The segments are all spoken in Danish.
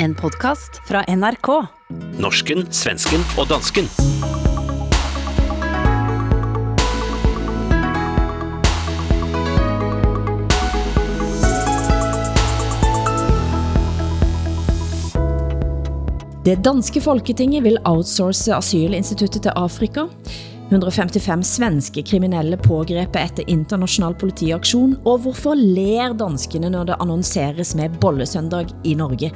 En podcast fra NRK. Norsken, svensken og dansken. Det danske folketinget vil outsource asylinstituttet til Afrika. 155 svenske kriminelle pågrepet efter international politiaktion, og hvorfor ler danskene når det annonceres med bollesøndag i Norge?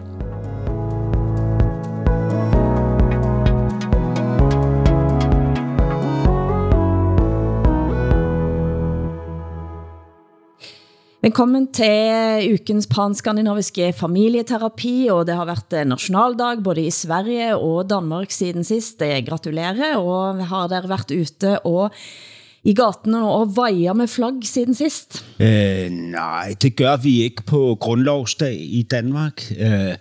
Velkommen til ukens panskandinaviske familieterapi, og det har været nationaldag både i Sverige og Danmark siden sidst. Det gratulerer, og har der været ute og i gaten og vejer med flagg siden sidst? Øh, nej, det gør vi ikke på grundlovsdag i Danmark. Øh,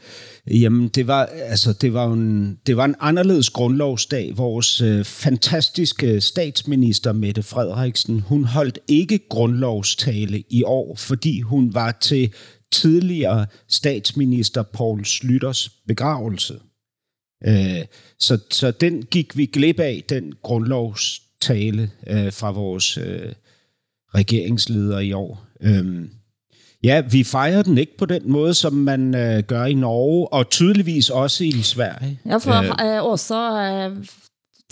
Jamen, det var, altså, det var, en, det var en anderledes grundlovsdag. Vores øh, fantastiske statsminister, Mette Frederiksen, hun holdt ikke grundlovstale i år, fordi hun var til tidligere statsminister Poul Slytters begravelse. Øh, så, så den gik vi glip af, den grundlovstale øh, fra vores øh, regeringsleder i år. Øh, Ja, vi fejrer den ikke på den måde, som man øh, gør i Norge, og tydeligvis også i Sverige. Ja, for øh, også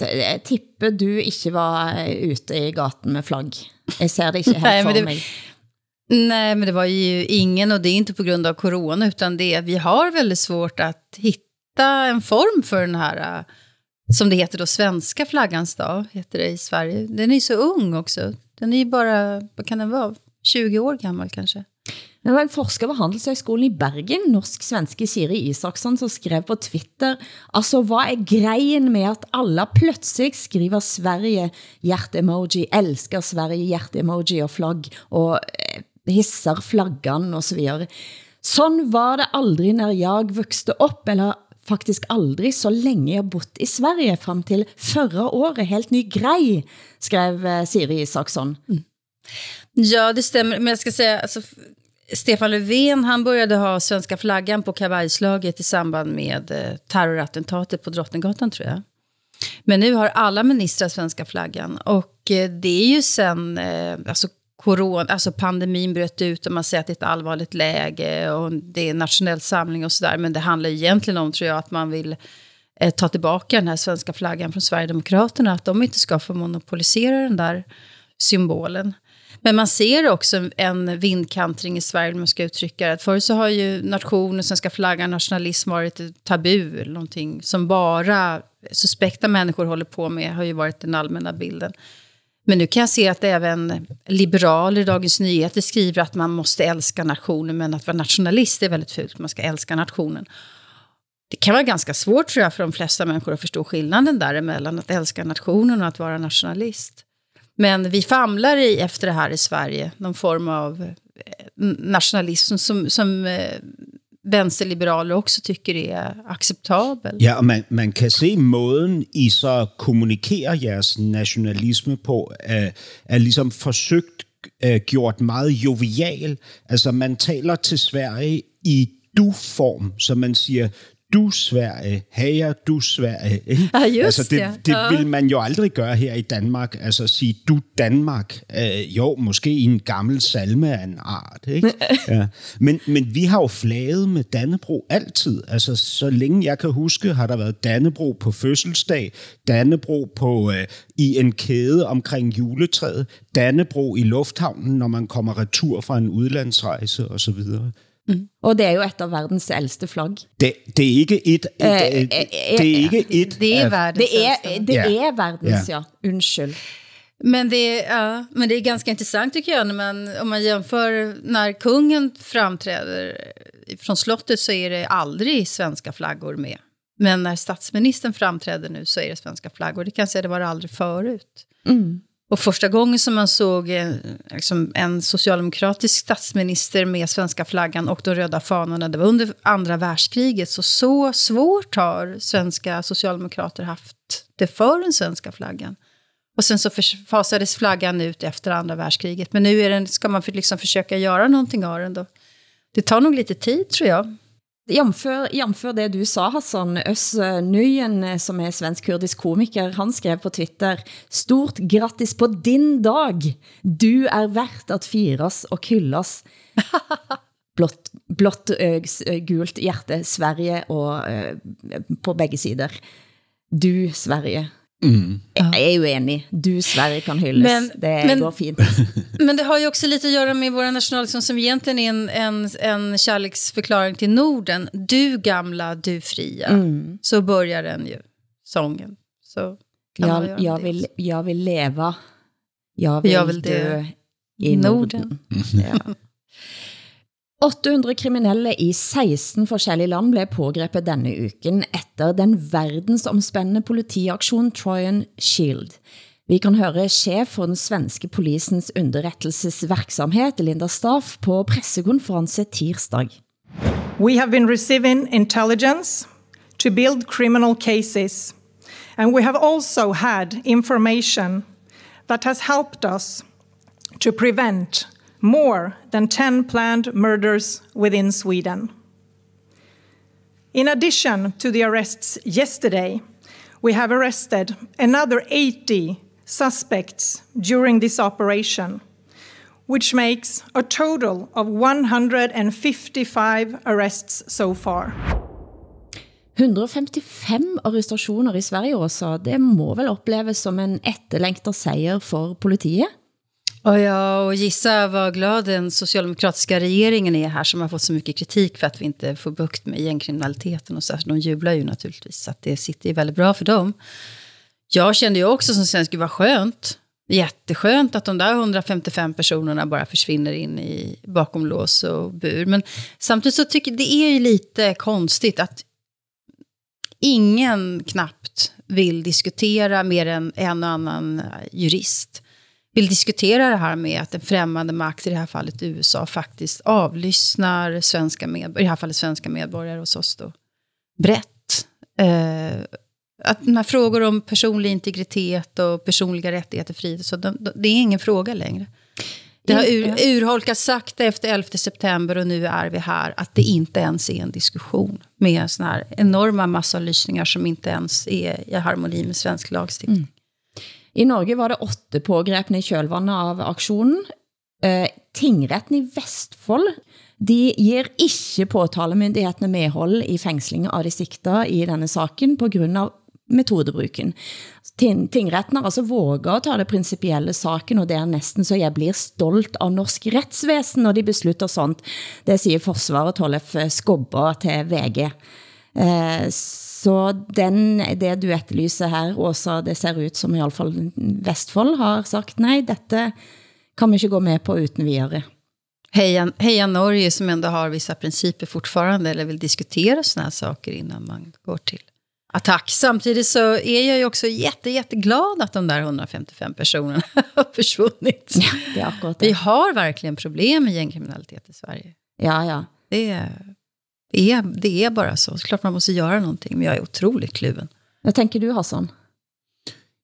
øh, tipper du ikke var øh, ute i gaten med flagg. Jeg ser det ikke helt for mig. Nej, men det var ju ingen och det är inte på grund av corona utan det är vi har väldigt svårt att hitta en form för den här äh, som det heter då svenska flaggans dag heter det i Sverige. Den är ju så ung också. Den är ju bara, vad kan den vara, 20 år gammal kanske. Det var en forsker ved Handelshøjskolen i Bergen, norsk-svenske Siri Isaksson, som skrev på Twitter, altså hvad er grejen med at alla plötsligt skriver Sverige hjerte-emoji, elsker Sverige hjerte-emoji og flagg, og eh, hisser flaggan og så videre. Sådan var det aldrig, når jeg voksede op, eller faktisk aldrig så længe jeg bott i Sverige frem til förra året. Helt ny grej, skrev eh, Siri Isaksson. Mm. Ja, det stämmer. Men jag ska säga, alltså, Stefan Löfven han började ha svenska flaggan på kavajslaget i samband med eh, terrorattentatet på Drottninggatan tror jag. Men nu har alla ministrar svenska flaggan. Och eh, det är ju sen eh, alltså, corona, alltså pandemin bröt ut och man säger att det är ett allvarligt läge och det är nationell samling och sådär. Men det handlar egentligen om, tror jag, att man vill eh, ta tillbaka den här svenska flaggan från Sverigedemokraterna. Att de inte ska få monopolisera den där symbolen. Men man ser också en vindkantring i Sverige, om man ska uttrycka det. Förr så har ju nation och svenska flaggan, nationalism varit ett tabu, någonting som bara suspekta människor håller på med, har ju varit den allmänna bilden. Men nu kan jag se att även liberaler i Dagens Nyheter skriver att man måste älska nationen, men att vara nationalist är väldigt fult, man ska älska nationen. Det kan vara ganska svårt tror jag för de flesta människor att förstå skillnaden däremellan, att älska nationen och att vara nationalist. Men vi famlar i efter det här i Sverige, någon form av eh, nationalism som, som eh, vänsterliberaler också tycker är acceptabel. Ja, og man, man kan se måden, I så kommunikerer jeres nationalisme på, er, er ligesom forsøgt uh, gjort meget jovial. Altså, man taler til Sverige i du-form, så man siger, du Sverige, hager du Sverige. Ikke? Ja, just altså, det, ja. det Ja. vil man jo aldrig gøre her i Danmark. Altså sige du Danmark. Øh, jo, måske i en gammel salme af en art. Ikke? Ja. Men, men vi har jo flaget med Dannebro altid. Altså så længe jeg kan huske, har der været Dannebro på fødselsdag, Dannebro på, øh, i en kæde omkring juletræet, Dannebro i lufthavnen, når man kommer retur fra en udlandsrejse osv. Og det er jo et af verdens ældste flagg. Det, det er ikke et, et, Øh, et, øh, det er ikke et Det är af- världens Det er, det Ja. er verdens, Ja. ja. Undskyld. Men det, är, ja, men det är ganska intressant tycker jag, när man, om man jämför när kungen framträder från slottet så är det aldrig svenska flaggor med. Men när statsministern framträder nu så är det svenska flaggor. Det kan jag säga, det var det aldrig förut. Och första gången som man såg eh, liksom en socialdemokratisk statsminister med svenska flaggan och de röda fanorna, det var under andra världskriget. Så så svårt har svenska socialdemokrater haft det för den svenska flaggan. Och sen så fasades flaggan ut efter andra världskriget. Men nu är den, ska man för, liksom försöka göra någonting av den då. Det tar nog lite tid tror jag. Jamfør, jamfør det du sa, Hassan, Øs Nøyen, eh, som er svensk-kurdisk komiker, han skrev på Twitter, Stort grattis på din dag! Du er verdt at firas og kyllas. blått, blått øh, gult hjerte, Sverige og på begge sider. Du, Sverige. Mm. Jag är ju enig. Du, Sverige kan hyllas. Men, det men, går fint. Men det har ju också lite att göra med våra nationalsång som egentligen är en, en, en kärleksförklaring till Norden. Du gamla, du fria. Mm. Så börjar den ju, sången. Så jag, jag, vill, jag vill leva. Jag vill, jag vill dö i Norden. Norden. Ja. 800 kriminelle i 16 forskellige land blev pågrebet denne uken efter den verdensomspændende politiaktion Trojan Shield. Vi kan høre chef for den svenske polisens underrettelsesverksamhet, Linda Staff, på pressekonference tirsdag. We have been receiving intelligence to build criminal cases, and we have also had information that has helped us to prevent more than 10 planned murders within Sweden. In addition to the arrests yesterday, we have arrested another 80 suspects during this operation, which makes a total of 155 arrests so far. 155 arrestationer i Sverige også. Det må vel uppleves som en etterlængtet sejr for politiet? Och ja, och gissa vad glad den socialdemokratiska regeringen är här som har fått så mycket kritik för att vi inte får bukt med gängkriminaliteten och så. De jublar ju naturligtvis, så att det sitter ju väldigt bra för dem. Jag kände ju också som svensk, gud vad skönt. Jätteskönt att de där 155 personerna bara försvinner in i bakom lås och bur. Men samtidigt så tycker det är ju lite konstigt att ingen knappt vill diskutera mer än en och annan jurist vill diskutera det här med att en främmande makt, i det här fallet USA, faktiskt avlyssnar svenska medborgare, i det här fallet svenska medborgare hos oss då, brett. Eh, att de här frågor om personlig integritet och personliga rättigheter, frihet, så de, de, det är ingen fråga längre. Det har ur, urholkats sakta efter 11 september och nu är vi här, att det inte ens är en diskussion med såna här enorma massavlyssningar som inte ens är i harmoni med svensk lagstiftning. Mm. I Norge var det åtte pågrepne i kjølvandet av aksjonen. Eh, tingretten i Vestfold de giver ikke påtalemyndighetene medhold i fængslingen av de sigta i denne saken på grund av metodebruken. Tingretten har altså våget at ta det principielle saken, og det er næsten så jeg blir stolt av norsk retsvæsen, når de beslutter sånt. Det siger forsvaret Tollef Skobber til VG. Eh, så den, det du etterlyser her, Åsa, det ser ut som i alle fall Vestfold har sagt, nej, dette kan vi ikke gå med på uten videre. Heja, heja Norge som ändå har vissa principer fortfarande eller vill diskutera såna här saker innan man går till attack. Samtidigt så är jag ju också jätte, jätteglad att de där 155 personerna har försvunnit. Ja, det är akkurat det. Vi har verkligen problem med gängkriminalitet i Sverige. Ja, ja. Det är det är, det är bara så. Klart man måste göra någonting, men jag är otroligt kluven. Hvad tänker du, Hassan?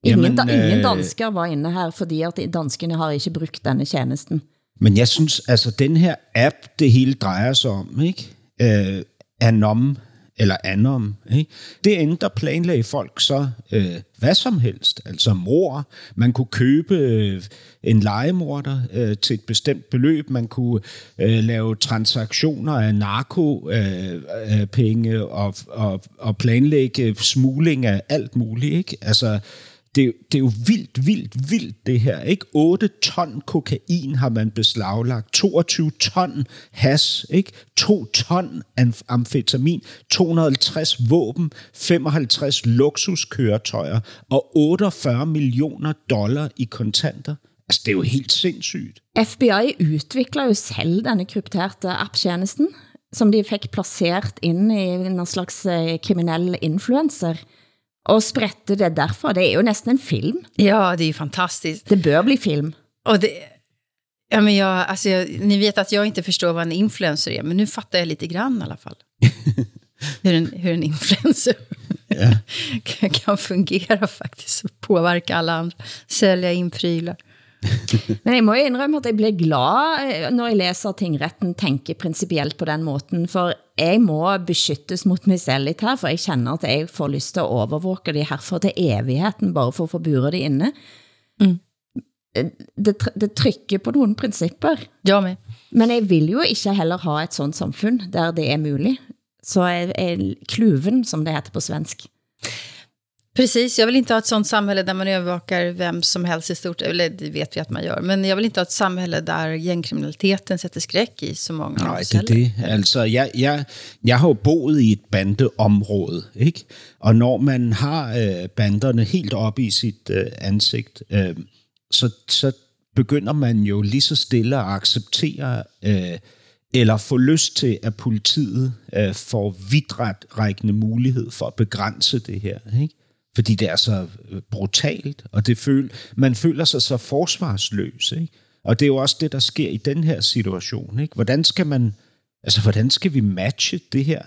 Ingen, Jamen, ingen øh, danskere var inne her, fordi at danskerne har ikke brugt denne tjenesten. Men jeg synes, altså den her app, det hele drejer sig om, ikke? Øh, Anom eller Anom. Ikke? Det ændrer der planlagde folk så øh, hvad som helst, altså mor. Man kunne købe øh, en legemorder øh, til et bestemt beløb. Man kunne øh, lave transaktioner af narkopenge øh, øh og, og, og planlægge smugling af alt muligt. Ikke? Altså, det, det er jo vildt, vildt, vildt det her. Ikke? 8 ton kokain har man beslaglagt, 22 ton has, ikke? 2 ton amfetamin, 250 våben, 55 luksuskøretøjer og 48 millioner dollar i kontanter. Altså, det er jo helt sindssygt. FBI udvikler jo selv denne krypterte app-tjenesten, som de fik placeret ind i en slags eh, kriminell influencer og sprätte det derfor. Det är ju nästan en film. Ja, det är ju fantastiskt. Det bör bli film. Och det, ja, men jag, alltså jag, ni vet att jag inte förstår vad en influencer är, men nu fattar jag lite grann i alla fall. hur, en, hur en influencer kan, kan fungera faktiskt och påverka alla andra. Sälja in prylar. Men jeg må jo indrømme, at jeg bliver glad, eh, når jeg læser tingretten tænker principielt på den måten, for jeg må beskyttes mot mig selv lidt her, for jeg kender at jeg får lyst til at overvåke de her for til evigheten, bare for at få bure det inne. Mm. Det, det trykker på nogle principper. Jag med. Men jeg vil jo ikke heller ha et sånt samfund, der det er muligt. Så jeg er kluven, som det heter på svensk. Precis, jag vill inte ha ett sånt samhälle där man övervakar vem som helst i stort, eller det vet vi att man gör, men jag vill inte ha ett samhälle där gängkriminaliteten sätter skräck i så många Nej, det er det. Altså, jeg, jeg, jeg har jo boet i et bandeområde, ikke? Og når man har øh, banderne helt op i sit øh, ansigt, øh, så, så begynder man jo lige så stille at acceptere øh, eller få lyst til, at politiet øh, får vidtrækkende mulighed for at begrænse det her. Ikke? Fordi det er så øh, brutalt, og det føl, man føler sig så forsvarsløs. Ikke? Og det er jo også det, der sker i den her situation. Ikke? Hvordan skal man, altså hvordan skal vi matche det her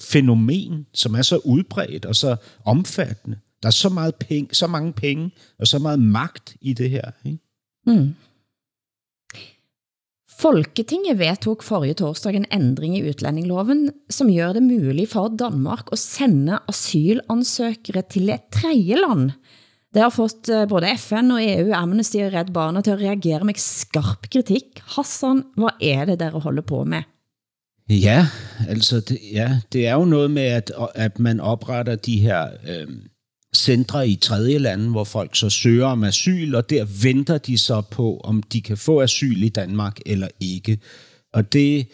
fænomen, som er så udbredt og så omfattende? Der er så, meget penge, så mange penge og så meget magt i det her. Ikke? Mm. Folketinget vedtog forrige torsdag en ændring i udlændingloven, som gør det muligt for Danmark at sende asylansøgere til et tredje land. Det har fået eh, både FN og EU, Amnesty og Red Barna til at reagere med skarp kritik. Hassan, hvad er det, der holder på med? Ja, altså det, ja, det er jo noget med, at, at man opretter de her øh, centre i tredje lande, hvor folk så søger om asyl, og der venter de så på, om de kan få asyl i Danmark eller ikke. Og det,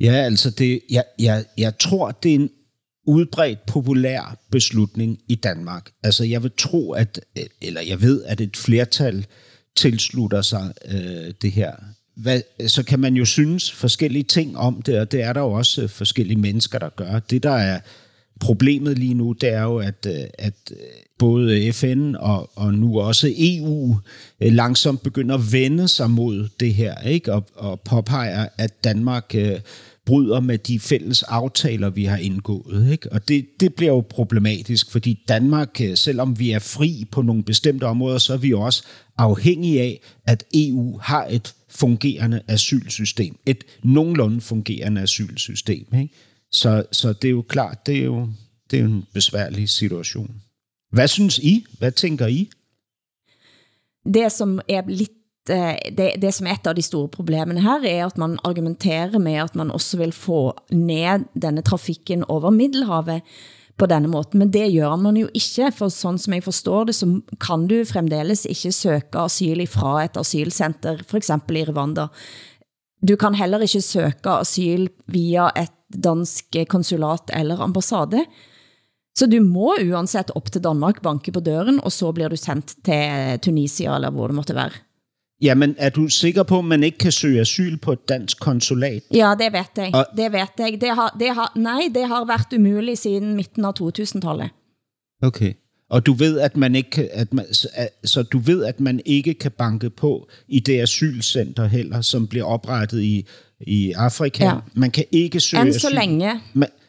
ja, altså det, jeg, jeg, jeg tror, det er en udbredt populær beslutning i Danmark. Altså jeg vil tro, at, eller jeg ved, at et flertal tilslutter sig øh, det her. Hvad, så kan man jo synes forskellige ting om det, og det er der jo også øh, forskellige mennesker, der gør. Det, der er problemet lige nu, det er jo, at, øh, at øh, både FN og, og nu også EU øh, langsomt begynder at vende sig mod det her, ikke? Og, og påpeger, at Danmark øh, bryder med de fælles aftaler, vi har indgået. Ikke? Og det, det bliver jo problematisk, fordi Danmark, selvom vi er fri på nogle bestemte områder, så er vi også afhængige af, at EU har et fungerende asylsystem. Et nogenlunde fungerende asylsystem. Ikke? Så, så det er jo klart, det er jo, det er jo en besværlig situation. Hvad synes I? Hvad tænker I? Det som er lidt eh, det, det som er et av de store problemene her, er at man argumenterer med at man også vil få ned denne trafikken over Middelhavet på denne måten, men det gør man jo ikke, for sådan som jeg forstår det, så kan du fremdeles ikke søge asyl fra et asylcenter, for eksempel i Rwanda. Du kan heller ikke søge asyl via et dansk konsulat eller ambassade. Så du må uansett op til Danmark, banke på døren, og så bliver du sendt til Tunisia, eller hvor det måtte være. Jamen, er du sikker på, at man ikke kan søge asyl på et dansk konsulat? Ja, det vet jeg. Og... Det vet jeg. Det har, det har, nej, det har været umuligt siden midten af 2000-tallet. Okay. Og du ved, at man ikke at man, så du ved, at man ikke kan banke på i det asylcenter heller, som bliver oprettet i, i Afrika. Ja. Man kan ikke søge Enn så længe.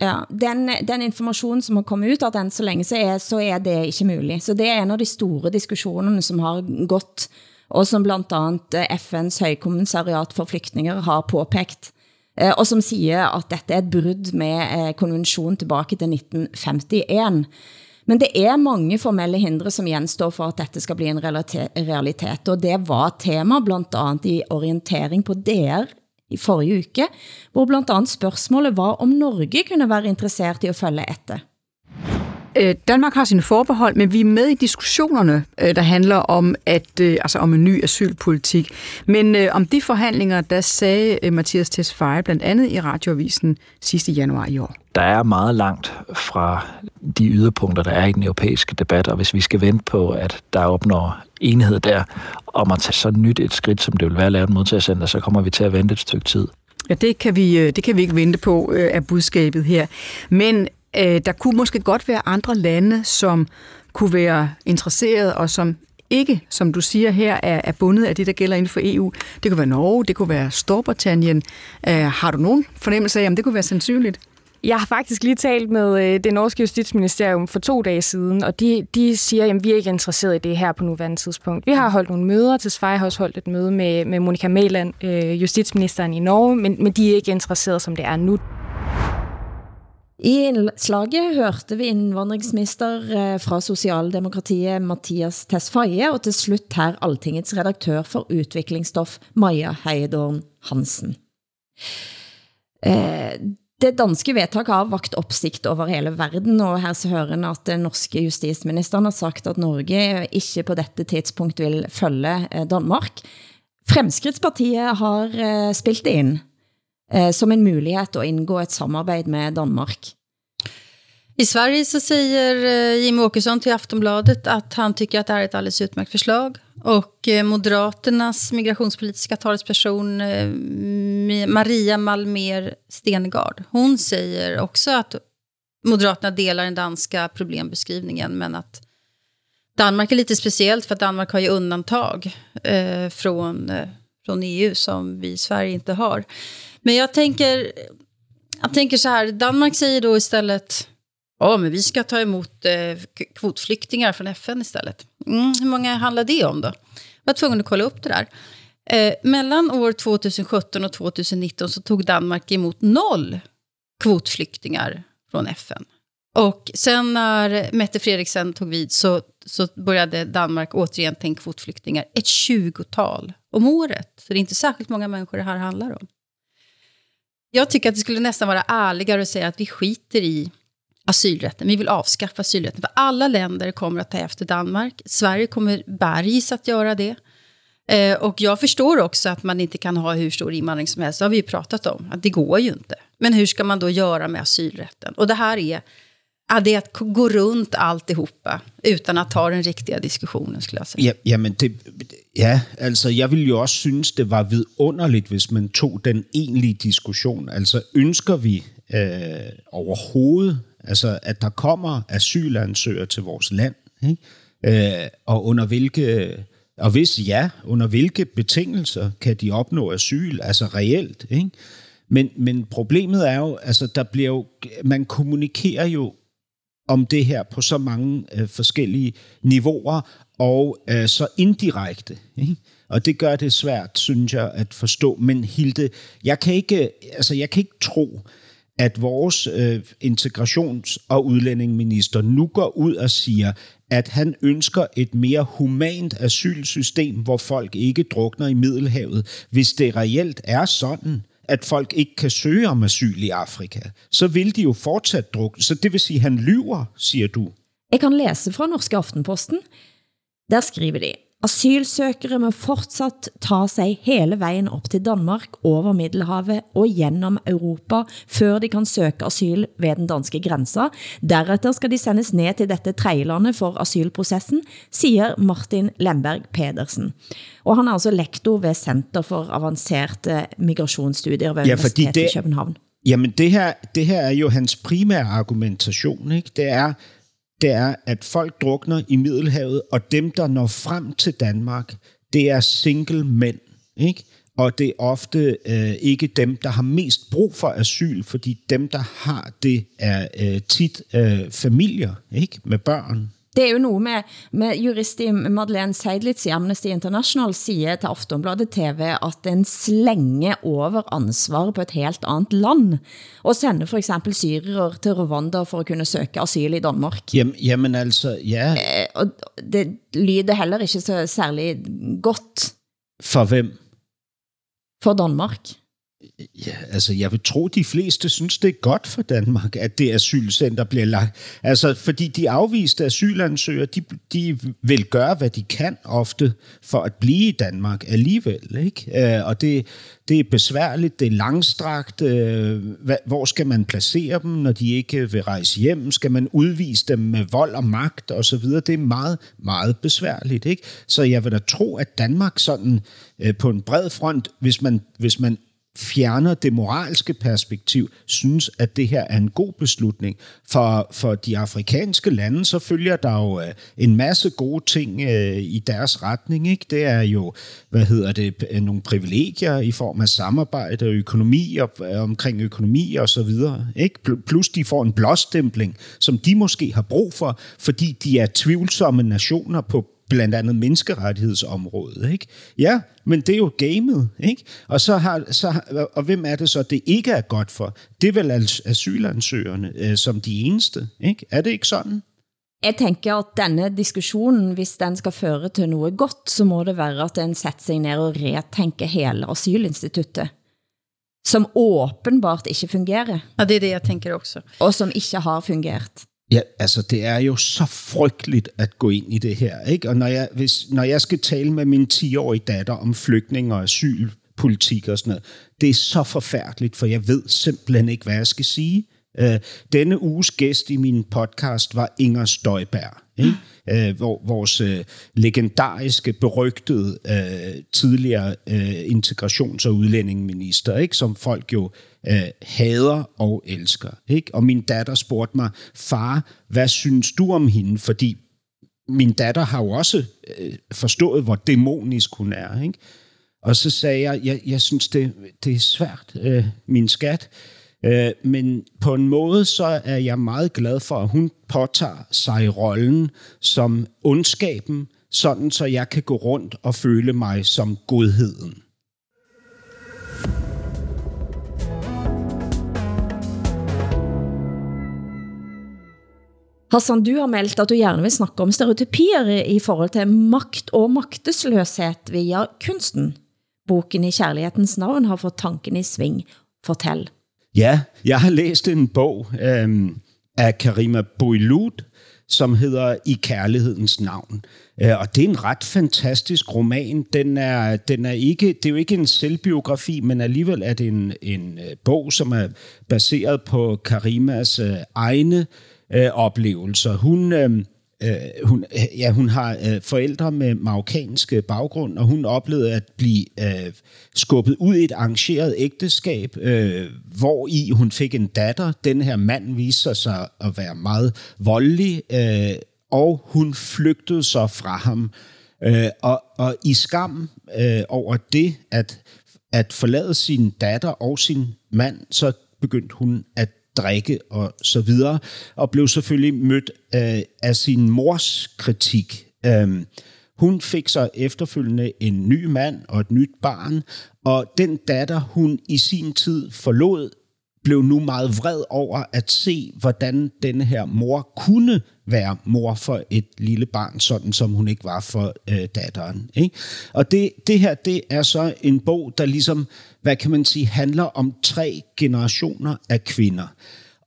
Ja, den, den information, som har kommet ud af den så længe, så er, så er det ikke muligt. Så det er en af de store diskussionerne, som har gått og som blandt andet eh, FN's højkommissariat for flygtninge har påpekt, eh, og som siger, at dette er et brud med eh, konvention tilbage til 1951. Men det er mange formelle hindre, som genstår for, at dette skal bli en realitet, og det var tema blandt andet i orientering på DR i forrige uke, hvor blandt andet spørgsmålet var, om Norge kunne være interesseret i at følge etter. Øh, Danmark har sine forbehold, men vi er med i diskussionerne, øh, der handler om at øh, altså om en ny asylpolitik. Men om de forhandlinger, der sagde Mathias Tesfaye blandt andet i radioavisen sidste januar i år. Der er meget langt fra de yderpunkter, der er i den europæiske debat, og hvis vi skal vente på, at der opnår enighed der om at tage så nyt et skridt, som det vil være at lave et modtagercenter, så kommer vi til at vente et stykke tid. Ja, det kan vi, det kan vi ikke vente på af budskabet her. Men Øh, der kunne måske godt være andre lande, som kunne være interesseret og som ikke, som du siger her, er, er bundet af det, der gælder inden for EU. Det kunne være Norge, det kunne være Storbritannien. Øh, har du nogen fornemmelse af, om det kunne være sandsynligt? jeg har faktisk lige talt med øh, det norske justitsministerium for to dage siden, og de, de siger, at vi er ikke interesseret i det her på nuværende tidspunkt. Vi har holdt nogle møder, til Sverige har også holdt et møde med, med Monika Mæland, øh, justitsministeren i Norge, men, men de er ikke interesseret, som det er nu. I indslaget hørte vi indvandringsminister eh, fra Socialdemokratiet Mathias Tesfaye, og til slut her Altingets redaktør for udviklingsstof Maja Heidorn Hansen. Eh, det danske vedtak har vakt opsigt over hele verden, og her så hører at den norske justisministeren har sagt, at Norge ikke på dette tidspunkt vil følge eh, Danmark. Fremskridtspartiet har eh, spilt det ind eh, som en mulighed at indgå et samarbejde med Danmark. I Sverige så säger eh, Jim Jimmy Åkesson till Aftonbladet att han tycker att det här är ett alldeles utmärkt förslag. Och eh, Moderaternas migrationspolitiska talesperson eh, Maria Malmer Stengard, hon säger också att Moderaterna delar den danska problembeskrivningen, men att Danmark är lite speciellt för att Danmark har ju undantag eh, från, från EU som vi i Sverige inte har. Men jag tänker, jag tänker så här, Danmark säger då istället Ja, men vi ska ta emot eh, kvotflyktingar från FN istället. Mm, hur många handlar det om då? Jag var tvungen att kolla upp det där. Eh, mellan år 2017 och 2019 så tog Danmark emot noll kvotflyktingar från FN. Och sen när Mette Frederiksen tog vid så, så började Danmark återigen ta in kvotflyktingar. Ett tjugotal om året. Så det är inte särskilt många människor det här handlar om. Jag tycker att det skulle nästan vara ärligare att säga att vi skiter i asylrätten. Vi vill avskaffa asylrätten. För alla länder kommer att ta efter Danmark. Sverige kommer bergis att göra det. Eh, och jag förstår också att man inte kan ha hur stor invandring som helst. Det har vi ju pratat om. Att det går ju inte. Men hur ska man då göra med asylrätten? Och det här är, ja, det är att gå runt alltihopa utan att ta den riktiga diskussionen, skulle jag säga. Ja, jamen det, ja, altså jeg vill jo også synes, det var vidunderligt, hvis man tog den egentlige diskussion. Altså ønsker vi øh, overhovedet Altså, at der kommer asylansøgere til vores land, ikke? Øh, og under hvilke, og hvis ja, under hvilke betingelser kan de opnå asyl, altså reelt, ikke? Men, men problemet er jo, altså der bliver jo, man kommunikerer jo om det her på så mange øh, forskellige niveauer, og øh, så indirekte. Ikke? Og det gør det svært, synes jeg, at forstå. Men Hilde, jeg kan ikke, øh, altså jeg kan ikke tro, at vores øh, integrations- og udlændingeminister nu går ud og siger, at han ønsker et mere humant asylsystem, hvor folk ikke drukner i Middelhavet. Hvis det reelt er sådan, at folk ikke kan søge om asyl i Afrika, så vil de jo fortsat drukne. Så det vil sige, at han lyver, siger du. Jeg kan læse fra Norske Aftenposten. Der skriver de, Asylsøkere må fortsat ta sig hele vejen op til Danmark over Middelhavet og gennem Europa, før de kan søge asyl ved den danske grænser. Deretter skal de sendes ned til dette tredjelandet for asylprocessen, siger Martin Lemberg Pedersen. Og han er altså lektor ved Center for Avancerte Migrationsstudier ved Ja, Universitetet det- i København. Jamen, det her, det her er jo hans primære argumentation. Ikke? Det, er, det er, at folk drukner i Middelhavet, og dem, der når frem til Danmark, det er single mænd. Ikke? Og det er ofte øh, ikke dem, der har mest brug for asyl, fordi dem, der har det, er øh, tit øh, familier ikke? med børn. Det er jo noget med, med jurist Madeleine Seidlitz i Amnesty International siger til Aftonbladet TV, at den slænge over ansvar på et helt andet land, og sender for eksempel syrere til Rwanda for at kunne søge asyl i Danmark. Jamen, jamen altså, ja, Eh, Og det lyder heller ikke så særlig godt for hvem? for Danmark. Ja, altså jeg vil tro, de fleste synes, det er godt for Danmark, at det asylcenter bliver lagt. Altså, fordi de afviste asylansøgere, de, de vil gøre, hvad de kan ofte for at blive i Danmark alligevel. Ikke? Øh, og det, det er besværligt, det er langstrakt. Øh, hvad, hvor skal man placere dem, når de ikke vil rejse hjem? Skal man udvise dem med vold og magt osv.? Det er meget, meget besværligt. Ikke? Så jeg vil da tro, at Danmark sådan øh, på en bred front, hvis man, hvis man fjerner det moralske perspektiv, synes, at det her er en god beslutning. For, for de afrikanske lande, så følger der jo øh, en masse gode ting øh, i deres retning. Ikke? Det er jo, hvad hedder det, øh, nogle privilegier i form af samarbejde og økonomi og, øh, omkring økonomi og så videre. Ikke? Plus de får en blåstempling, som de måske har brug for, fordi de er tvivlsomme nationer på blandt andet menneskerettighedsområdet. Ikke? Ja, men det er jo gamet. Ikke? Og, så har, så, og hvem er det så, det ikke er godt for? Det er vel asylansøgerne øh, som de eneste. Ikke? Er det ikke sådan? Jeg tænker, at denne diskussionen, hvis den skal føre til noget godt, så må det være, at den sætter sig ned og retænker hele asylinstituttet som åbenbart ikke fungerer. Ja, det er det, jeg tænker også. Og som ikke har fungeret. Ja, altså det er jo så frygteligt at gå ind i det her. Ikke? Og når jeg, hvis, når jeg skal tale med min 10-årige datter om flygtning og asylpolitik og sådan noget, det er så forfærdeligt, for jeg ved simpelthen ikke, hvad jeg skal sige. Øh, denne uges gæst i min podcast var Inger Støjberg, ikke? Øh, hvor, vores øh, legendariske, berygtede øh, tidligere øh, integrations- og udlændingeminister, ikke? som folk jo øh, hader og elsker. Ikke? Og min datter spurgte mig, far, hvad synes du om hende? Fordi min datter har jo også øh, forstået, hvor dæmonisk hun er. Ikke? Og så sagde jeg, jeg, jeg synes, det, det er svært, øh, min skat. Øh, Øh, men på en måde, så er jeg meget glad for, at hun påtager sig rollen som ondskaben, sådan så jeg kan gå rundt og føle mig som godheden. Hassan, du har meldt, at du gerne vil snakke om stereotypier i forhold til makt og magtesløshed via kunsten. Boken i kærlighedens navn har fået tanken i sving. Fortæl. Ja, jeg har læst en bog øhm, af Karima Bouiloud, som hedder I kærlighedens navn. Øh, og det er en ret fantastisk roman. Den er, den er ikke, det er jo ikke en selvbiografi, men alligevel er det en, en øh, bog, som er baseret på Karimas øh, egne øh, oplevelser. Hun, øh, øh, hun, øh, ja, hun har øh, forældre med marokkansk øh, baggrund, og hun oplevede at blive øh, skubbet ud i et arrangeret ægteskab, øh, hvor i hun fik en datter. Den her mand viste sig at være meget voldelig, øh, og hun flygtede så fra ham. Øh, og, og i skam øh, over det, at, at forlade sin datter og sin mand, så begyndte hun at drikke og så videre, og blev selvfølgelig mødt øh, af sin mors kritik. Øh, hun fik så efterfølgende en ny mand og et nyt barn, og den datter, hun i sin tid forlod, blev nu meget vred over at se, hvordan denne her mor kunne være mor for et lille barn, sådan som hun ikke var for øh, datteren. Ikke? Og det, det her, det er så en bog, der ligesom, hvad kan man sige, handler om tre generationer af kvinder.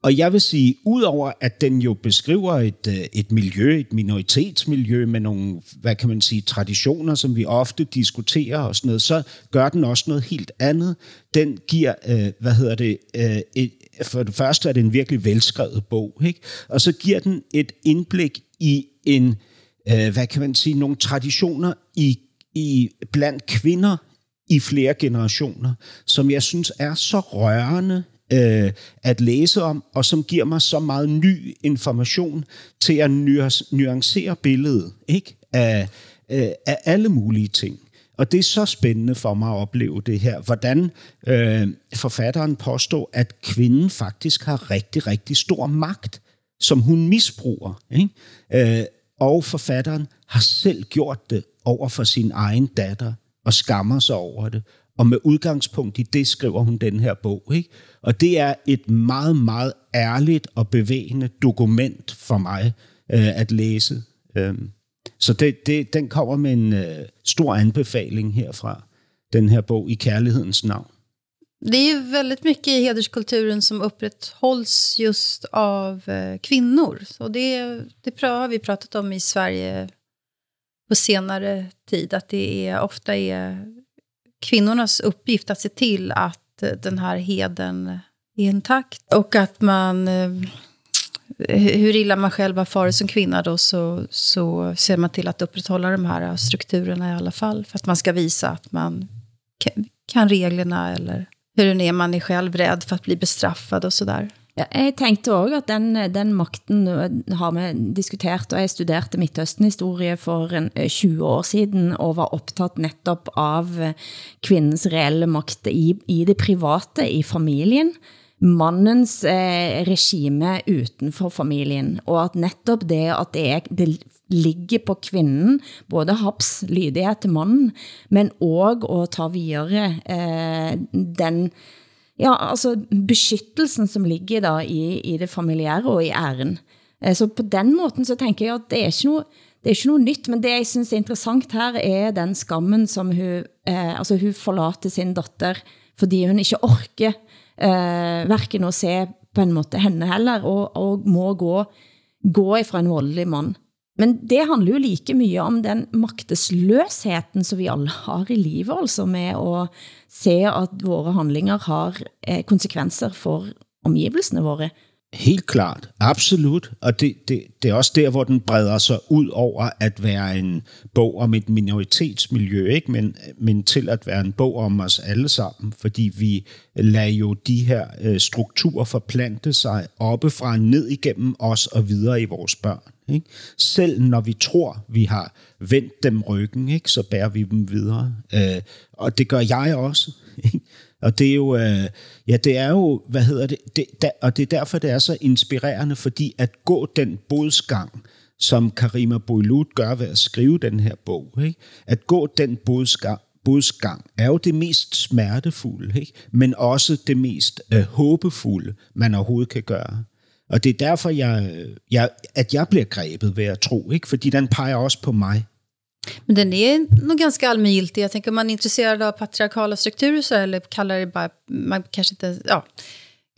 Og jeg vil sige, udover at den jo beskriver et, øh, et miljø, et minoritetsmiljø med nogle, hvad kan man sige, traditioner, som vi ofte diskuterer og sådan noget, så gør den også noget helt andet. Den giver, øh, hvad hedder det, øh, et, for det første er det en virkelig velskrevet bog, ikke? og så giver den et indblik i en, øh, hvad kan man sige, nogle traditioner i, i blandt kvinder i flere generationer, som jeg synes er så rørende øh, at læse om, og som giver mig så meget ny information til at nuancere billedet ikke? Af, øh, af alle mulige ting. Og det er så spændende for mig at opleve det her, hvordan øh, forfatteren påstår, at kvinden faktisk har rigtig, rigtig stor magt, som hun misbruger. Ikke? Øh, og forfatteren har selv gjort det over for sin egen datter, og skammer sig over det. Og med udgangspunkt i det skriver hun den her bog. Ikke? Og det er et meget, meget ærligt og bevægende dokument for mig øh, at læse. Øhm, så det, det, den kommer med en øh, stor anbefaling herfra, den her bog i kærlighedens navn. Det är väldigt mycket i hederskulturen som upprätthålls just av eh, kvinnor. Så det, det har vi pratat om i Sverige på senare tid, att det är, ofta är kvinnornas uppgift att se till att eh, den här heden är intakt. Och att man, eh, hur illa man själv har farit som kvinna då, så, så ser man till att upprätthålla de här strukturerna i alla fall. För att man ska visa att man kan reglerna eller hur är man är själv rädd för att bli bestraffad och sådär. Ja, jeg tænkte også at den, den makten øh, har vi diskutert, og jeg studerte Midtøsten-historie for en, øh, 20 år siden, og var optaget netop av øh, kvindens reelle makt i, i det private, i familien, mannens eh, regime utenfor familien, og at netop det, at det, er, det ligger på kvinden, både haps lydighed til mannen, men også at ta videre eh, den ja, altså beskyttelsen som ligger da i, i det familiære og i æren. Eh, så på den måten så tænker jeg, at det er ikke noe, det er ikke noe nytt, men det jeg synes er interessant her er den skammen som hun, eh, altså hun forlater sin datter, fordi hun ikke orker eh, hverken at se på en måte henne heller, og, og må gå, gå ifra en voldelig mand. Men det handler jo like mye om den magtesløsheten, som vi alle har i livet, altså med at se, at vores handlinger har eh, konsekvenser for omgivelsene våre. Helt klart, absolut. Og det, det, det er også der, hvor den breder sig ud over at være en bog om et minoritetsmiljø, ikke? Men, men til at være en bog om os alle sammen, fordi vi lader jo de her øh, strukturer forplante sig oppefra ned igennem os og videre i vores børn. Ikke? Selv når vi tror, vi har vendt dem ryggen, ikke? så bærer vi dem videre. Øh, og det gør jeg også. Ikke? Og det er jo, øh, ja, det er jo, hvad hedder det, det der, og det er derfor, det er så inspirerende, fordi at gå den bodsgang, som Karima Boilut gør ved at skrive den her bog, ikke? at gå den bodsgang, bodsgang er jo det mest smertefulde, ikke? men også det mest øh, håbefulde, man overhovedet kan gøre. Og det er derfor, jeg, jeg, at jeg bliver grebet ved at tro, ikke? fordi den peger også på mig. Men den är nog ganska allmängiltig. Jag tänker om man är intresserad av patriarkala strukturer så, eller kallar det bara, man kanske inte, ja,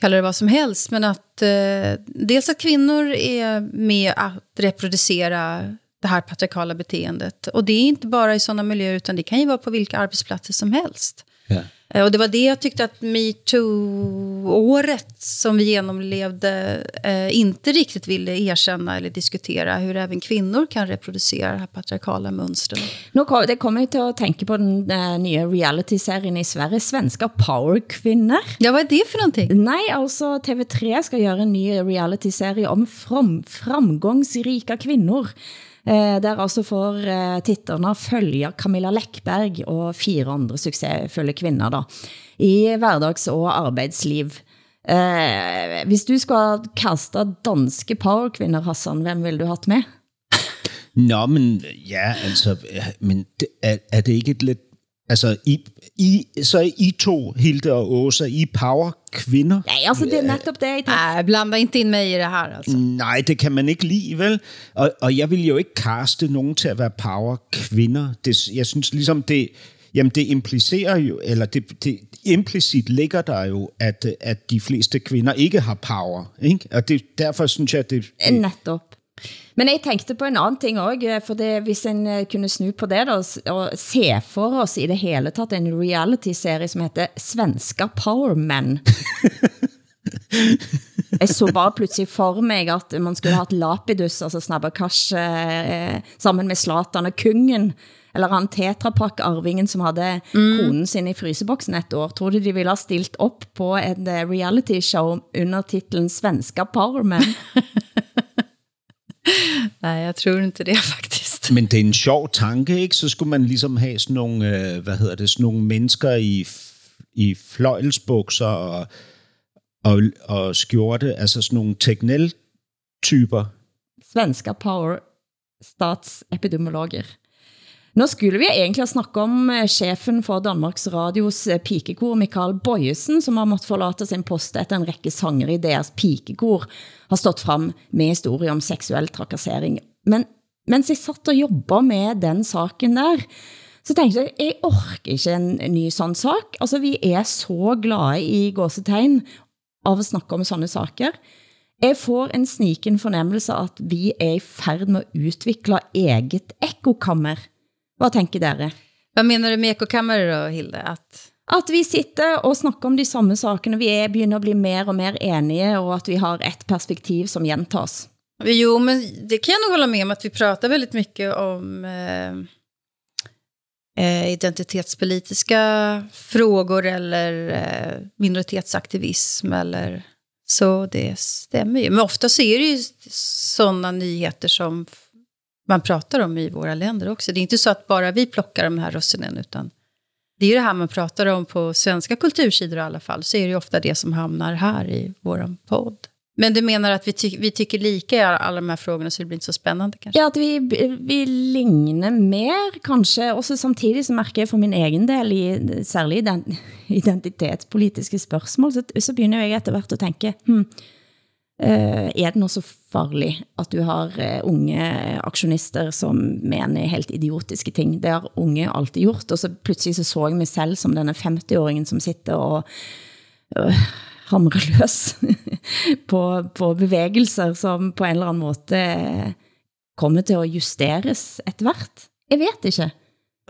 kallar det vad som helst, men att eh, dels att kvinnor är med att reproducera det här patriarkala beteendet. Och det är inte bara i sådana miljöer, utan det kan ju vara på vilka arbetsplatser som helst. Ja. Eh, och det var det jag tyckte att metoo-året som vi genomlevde eh, inte riktigt ville erkänna eller diskutera hur även kvinnor kan reproducera det här patriarkala mönstret. Nu kom, det kommer till att tänka på den uh, nya reality-serien i Sverige, Svenska Power-kvinnor. Ja, vad är det för någonting? Nej, alltså TV3 ska göra en ny reality-serie om fram, framgångsrika kvinnor. Eh, der altså får eh, titterne følger Camilla Läckberg og fire andre succesfulle kvinder da, i hverdags- og arbejdsliv. Eh, hvis du skal kaste danske powerkvinder, Hassan, hvem vil du haft med? Nå, men ja, altså, men det, er, er det ikke et lidt Altså, I, i, så er I to, Hilde og Åsa, I power kvinder. Nej, altså det er netop det. Nej, blanda inte in mig i det her, altså. Nej, det kan man ikke lide, vel? Og, og jeg vil jo ikke kaste nogen til at være power kvinder. Det, jeg synes ligesom, det, jamen det implicerer jo, eller det, det implicit ligger der jo, at, at de fleste kvinder ikke har power. Ikke? Og det, derfor synes jeg, det... det Netop. Men jeg tænkte på en anden ting også, eh, for det, hvis en eh, kunne snu på det da, og se for oss i det hele taget en reality-serie som heter Svenska Power Men. jeg så bare pludselig for mig, at man skulle ha et Lapidus, altså Snabberkash, eh, sammen med Slatan og Kungen, eller han Tetrapak-arvingen, som havde mm. konen sin i fryseboksen et år. Tror du, de ville ha stilt op på en eh, reality-show under titlen Svenska Power Men? Nej, jeg tror ikke det faktisk. Men det er en sjov tanke, ikke? Så skulle man ligesom have sådan nogle, øh, hvad hedder det, sådan nogle mennesker i, i fløjelsbukser og, og, og skjorte, altså sådan nogle teknel-typer. Svenska power statsepidemiologer. Nå skulle vi egentlig snakke om eh, chefen for Danmarks Radios eh, pikekor, Mikael Bøjesen, som har måttet forlate sin post efter en række sanger i deres pikekor, har stått frem med historier om seksuel trakassering. Men mens jeg satt og jobbede med den saken der, så tænkte jeg, jeg orker ikke en ny sådan sak. Altså, vi er så glade i gåsetegn av at snakke om sådanne saker. Jeg får en sniken fornemmelse at vi er i færd med at udvikle eget ekokammer hvad tænker dere? Hvad mener du med ekokammer då, Hilde? At... At vi sitter og snakker om de samme sakene, vi er begynder at bli mer og mer enige, og at vi har ett perspektiv som gjentas. Jo, men det kan jag nog hålla med om att vi pratar väldigt mycket om eh, eh, identitetspolitiska frågor eller eh, minoritetsaktivism eller så det stämmer ju. Men ofta så är det ju sådana nyheter som man pratar om i våra länder också. Det är inte så att bara vi plockar de här russinen, utan det är ju det här man pratar om på svenska kultursidor i alla fall, så är det ju ofta det som hamnar här i vår podd. Men du menar att vi, ty vi tycker lika i alla de här frågorna så det blir inte så spännande kanske? Ja, att vi, vi ligner mer kanske, och så samtidigt så märker jag för min egen del, i, særlig den identitetspolitiske spørgsmål, så, så begynder jeg efter hvert at tænke, hmm, Eh, er det noget så farligt, at du har uh, unge eh, aktionister, som mener helt idiotiske ting? Det har unge alltid gjort, og så pludselig så så jeg mig selv som denne 50-åringen, som sitter og... Uh, hamrer løs på, på bevægelser, som på en eller anden måde kommer til at justeres et hvert. Jeg vet ikke.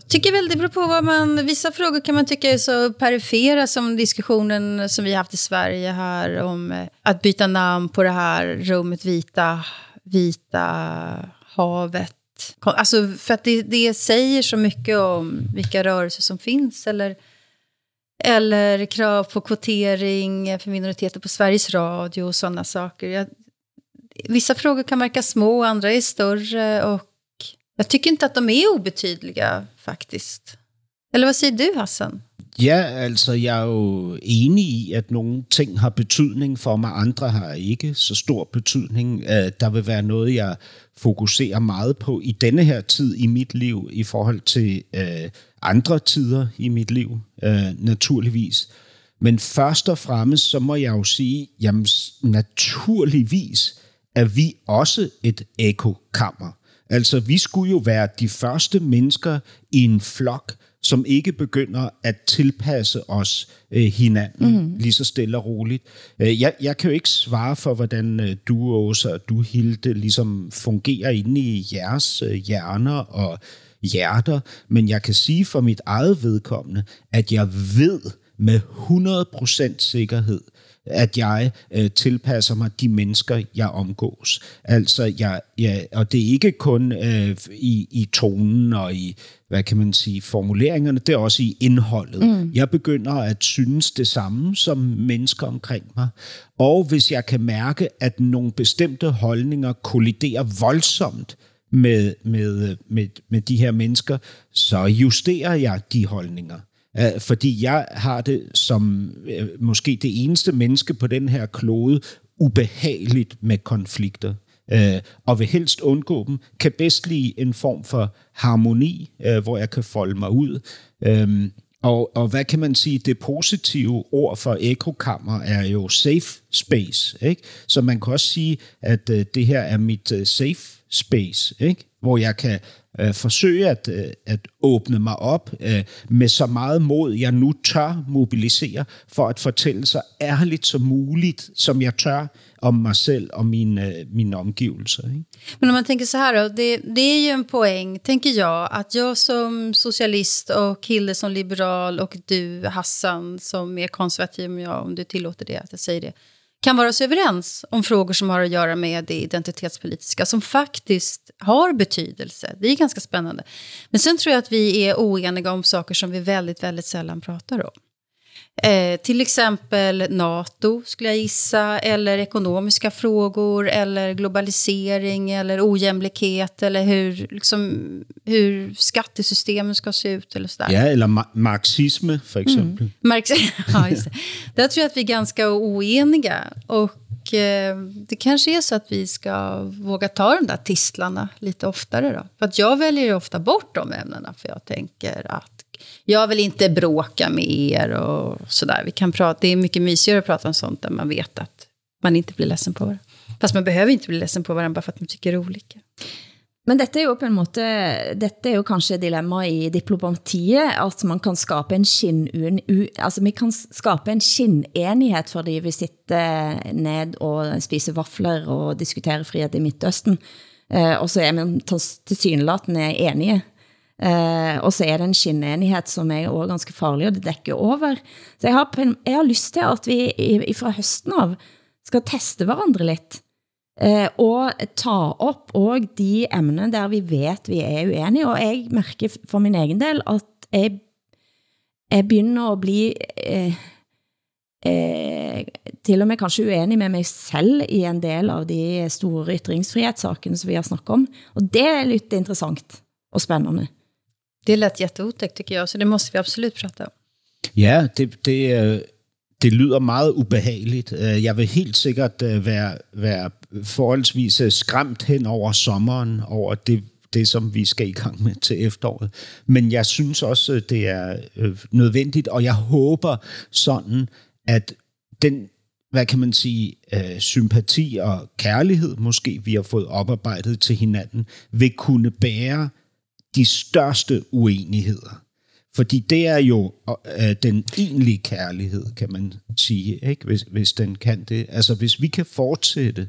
Tycker väl det beror på vad man... Vissa frågor kan man tycka är så perifera som diskussionen som vi har haft i Sverige här om eh, att byta namn på det här rummet vita, vita havet. Alltså för att det, det säger så mycket om vilka rörelser som finns eller eller krav på kvotering för minoriteter på Sveriges Radio och sådana saker. Jag, vissa frågor kan verka små, andra är större och jag tycker inte att de är obetydliga faktiskt. Eller hvad siger du, Hassan? Ja, altså jeg er jo enig i, at nogle ting har betydning for mig, andre har ikke så stor betydning. Øh, der vil være noget, jeg fokuserer meget på i denne her tid i mit liv i forhold til øh, andre tider i mit liv, øh, naturligvis. Men først og fremmest, så må jeg jo sige, jamen naturligvis er vi også et ekokammer. Altså, vi skulle jo være de første mennesker i en flok, som ikke begynder at tilpasse os øh, hinanden mm. lige så stille og roligt. Øh, jeg, jeg kan jo ikke svare for, hvordan øh, du, Åsa, og du, Hilde, ligesom fungerer inde i jeres øh, hjerner og hjerter, men jeg kan sige for mit eget vedkommende, at jeg ved med 100% sikkerhed, at jeg øh, tilpasser mig de mennesker, jeg omgås. Altså, jeg, jeg, og det er ikke kun øh, i, i tonen og i, hvad kan man sige, formuleringerne, det er også i indholdet. Mm. Jeg begynder at synes det samme som mennesker omkring mig. Og hvis jeg kan mærke, at nogle bestemte holdninger kolliderer voldsomt med, med, med, med de her mennesker, så justerer jeg de holdninger. Øh, fordi jeg har det som øh, måske det eneste menneske på den her klode ubehageligt med konflikter. Uh, og vil helst undgå dem. Kan bedst lide en form for harmoni, hvor jeg kan folde mig ud. Uh, og, og hvad kan man sige? Det positive ord for ekokammer er jo safe space. Ikke? Så man kan også sige, at det her er mit safe space, ikke? hvor jeg kan øh, forsøge at, øh, at åbne mig op øh, med så meget mod, jeg nu tør mobilisere, for at fortælle så ærligt som muligt, som jeg tør om mig selv og min, øh, min omgivelser. Ikke? Men om man tänker så här då, det, det är ju en poäng, tänker jag, att jag som socialist och Kille som liberal och du Hassan som är konservativ, om, jag, om du tillåter det, att jag säger det, kan vara så överens om frågor som har att göra med det identitetspolitiska, som faktiskt har betydelse. Det är ganska spännande. Men sen tror jag att vi är oeniga om saker som vi väldigt, väldigt sällan pratar om. Eh, till exempel NATO, skulle jag gissa, eller ekonomiska frågor, eller globalisering, eller ojämlikhet, eller hur, liksom, hur skattesystemen ska se ut. Eller sådär. Ja, eller ma marxism, för exempel. Mm. Marx ja, just det. Där tror jag att vi är ganska oeniga. Och eh, det kanske är så att vi ska våga ta de där tistlarna lite oftare. Då. För att jag väljer ofta bort de ämnena, för jag tänker att jag vill inte bråka med er och sådär. Vi kan prata, det är mycket mysigare att prata om sånt där man vet att man inte blir ledsen på varandra. Fast man behöver inte bli ledsen på varandra bara för att man tycker olika. Men dette er jo på en måte, dette er jo kanskje dilemma i diplomatiet, at man kan skabe en skinn, altså vi kan skabe en skinnenighet, fordi vi sitter ned og spiser vafler og diskuterer frihet i Midtøsten, eh, og så er man til synlatende enige. Uh, og så er det en skinnenighet som er også ganske farlig, og det dækker over. Så jeg har, jeg har lyst til, at vi fra høsten av skal teste hverandre lidt, uh, og ta op og de emner, der vi vet, vi er uenige, og jeg mærker for min egen del, at jeg, jeg begynder at bli eh, eh, til og med kanskje uenig med mig selv i en del av de store ytringsfrihetssakene som vi har snakket om. Og det er lidt interessant og spændende. Det lät jätteotäckt tycker jag, så det måste vi absolut prata om. Ja, det, det, øh, det lyder meget ubehageligt. Øh, jeg vil helt sikkert øh, være, være forholdsvis skræmt hen over sommeren, over det, det, som vi skal i gang med til efteråret. Men jeg synes også, det er nødvendigt, og jeg håber sådan, at den, hvad kan man sige, sympati og kærlighed, måske vi har fået oparbejdet til hinanden, vil kunne bære de største uenigheder. Fordi det er jo øh, den egentlige kærlighed, kan man sige, ikke? Hvis, hvis den kan det. Altså hvis vi kan fortsætte,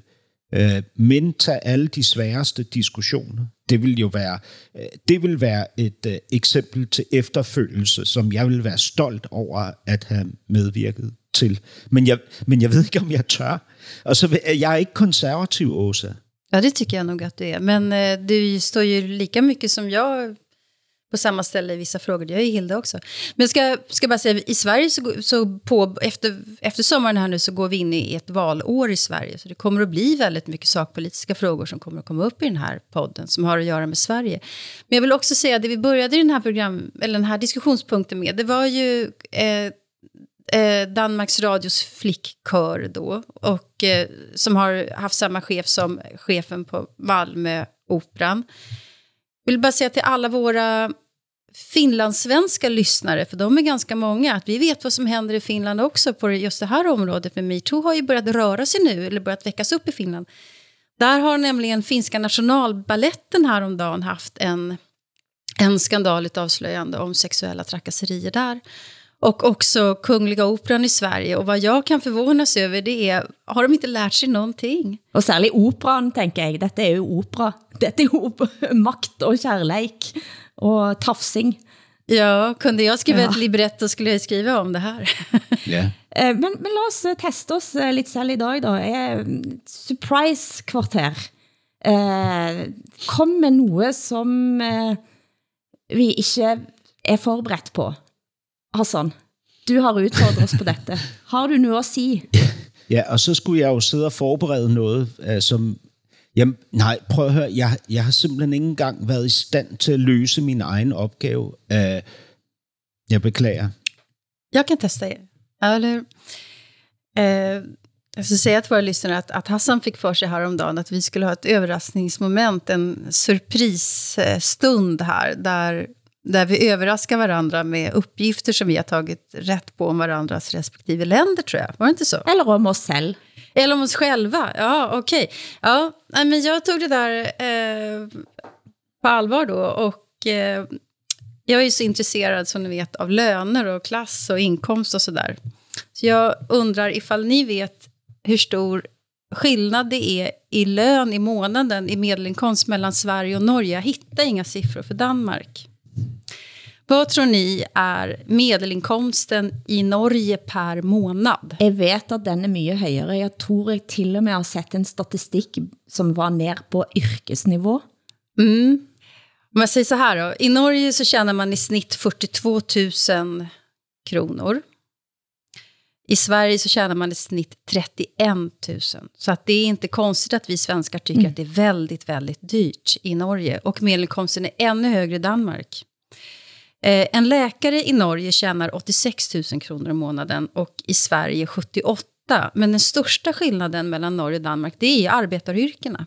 øh, men tage alle de sværeste diskussioner, det vil jo være, øh, det vil være et øh, eksempel til efterfølgelse, som jeg vil være stolt over at have medvirket til. Men jeg, men jeg ved ikke, om jeg tør. Og så jeg er ikke konservativ, Åsa. Ja, det tycker jag nog att det är. Men eh, du står ju lika mycket som jag på samma ställe i vissa frågor. Det gör ju Hilda också. Men ska, ska bara säga, i Sverige så, så på, efter, efter sommaren här nu så går vi in i ett valår i Sverige. Så det kommer att bli väldigt mycket sakpolitiska frågor som kommer att komma upp i den här podden som har att göra med Sverige. Men jag vill också säga, det vi började i den här, program, eller den här diskussionspunkten med, det var ju eh, eh, Danmarks Radios flickkör då, och, eh, som har haft samma chef som chefen på Malmö Operan. Jag vill bara säga till alla våra finlandssvenska lyssnare, för de är ganska många, att vi vet vad som händer i Finland också på just det här området. För metoo har ju börjat röra sig nu, eller börjat väckas upp i Finland. Där har nämligen finska nationalballetten häromdagen haft en, en skandal, ett avslöjande om sexuella trakasserier där. Och också Kungliga Operan i Sverige. Och vad jag kan förvånas över det är, har de inte lärt sig någonting? Og særligt operan, tænker jeg. Dette er jo opera. Dette er jo makt og kärlek og tafsing. Ja, kunde jag skriva ja. ett libretto skulle jag skriva om det här. yeah. men, men lad os eh, teste oss eh, lidt selv i dag da. Surprise kvarter. Eh, kom med noget som vi ikke er forberedt på. Hassan, du har udfordret os på dette. Har du noget at sige? Ja, og så skulle jeg jo sidde og forberede noget, uh, som... Jamen, nej, prøv at høre. Jeg, jeg har simpelthen ikke engang været i stand til at løse min egen opgave. Uh, jeg beklager. Jag kan testa er. Eller, eh, jag ska säga till våra lyssnare att, att Hassan fick för sig häromdagen att vi skulle ha ett överraskningsmoment, en surprisstund här, där där vi överraskar varandra med uppgifter som vi har tagit rätt på om varandras respektive länder, tror jag. Var det inte så? Eller om oss själva. Eller om oss själva, ja okej. Okay. Ja, men jag tog det där eh, på allvar då. Och eh, jag är ju så intresserad, som ni vet, av löner och klass och inkomst och sådär. Så jag undrar ifall ni vet hur stor skillnad det är i lön i månaden i medelinkomst mellan Sverige och Norge. Jag hittar inga siffror för Danmark. Vad tror ni är medelinkomsten i Norge per månad? Jag vet att den är mycket högre. Jag tror jag till och med har sett en statistik som var ner på yrkesnivå. Mm. Jag säger så här då. I Norge så tjänar man i snitt 42 000 kronor. I Sverige så tjänar man i snitt 31 000. Så att det är inte konstigt att vi svenskar tycker mm. att det är väldigt, väldigt dyrt i Norge. Och medelinkomsten är ännu högre i Danmark. Eh, en läkare i Norge tjänar 86 000 kronor i månaden och i Sverige 78. Men den största skillnaden mellan Norge och Danmark det är arbetaryrkena.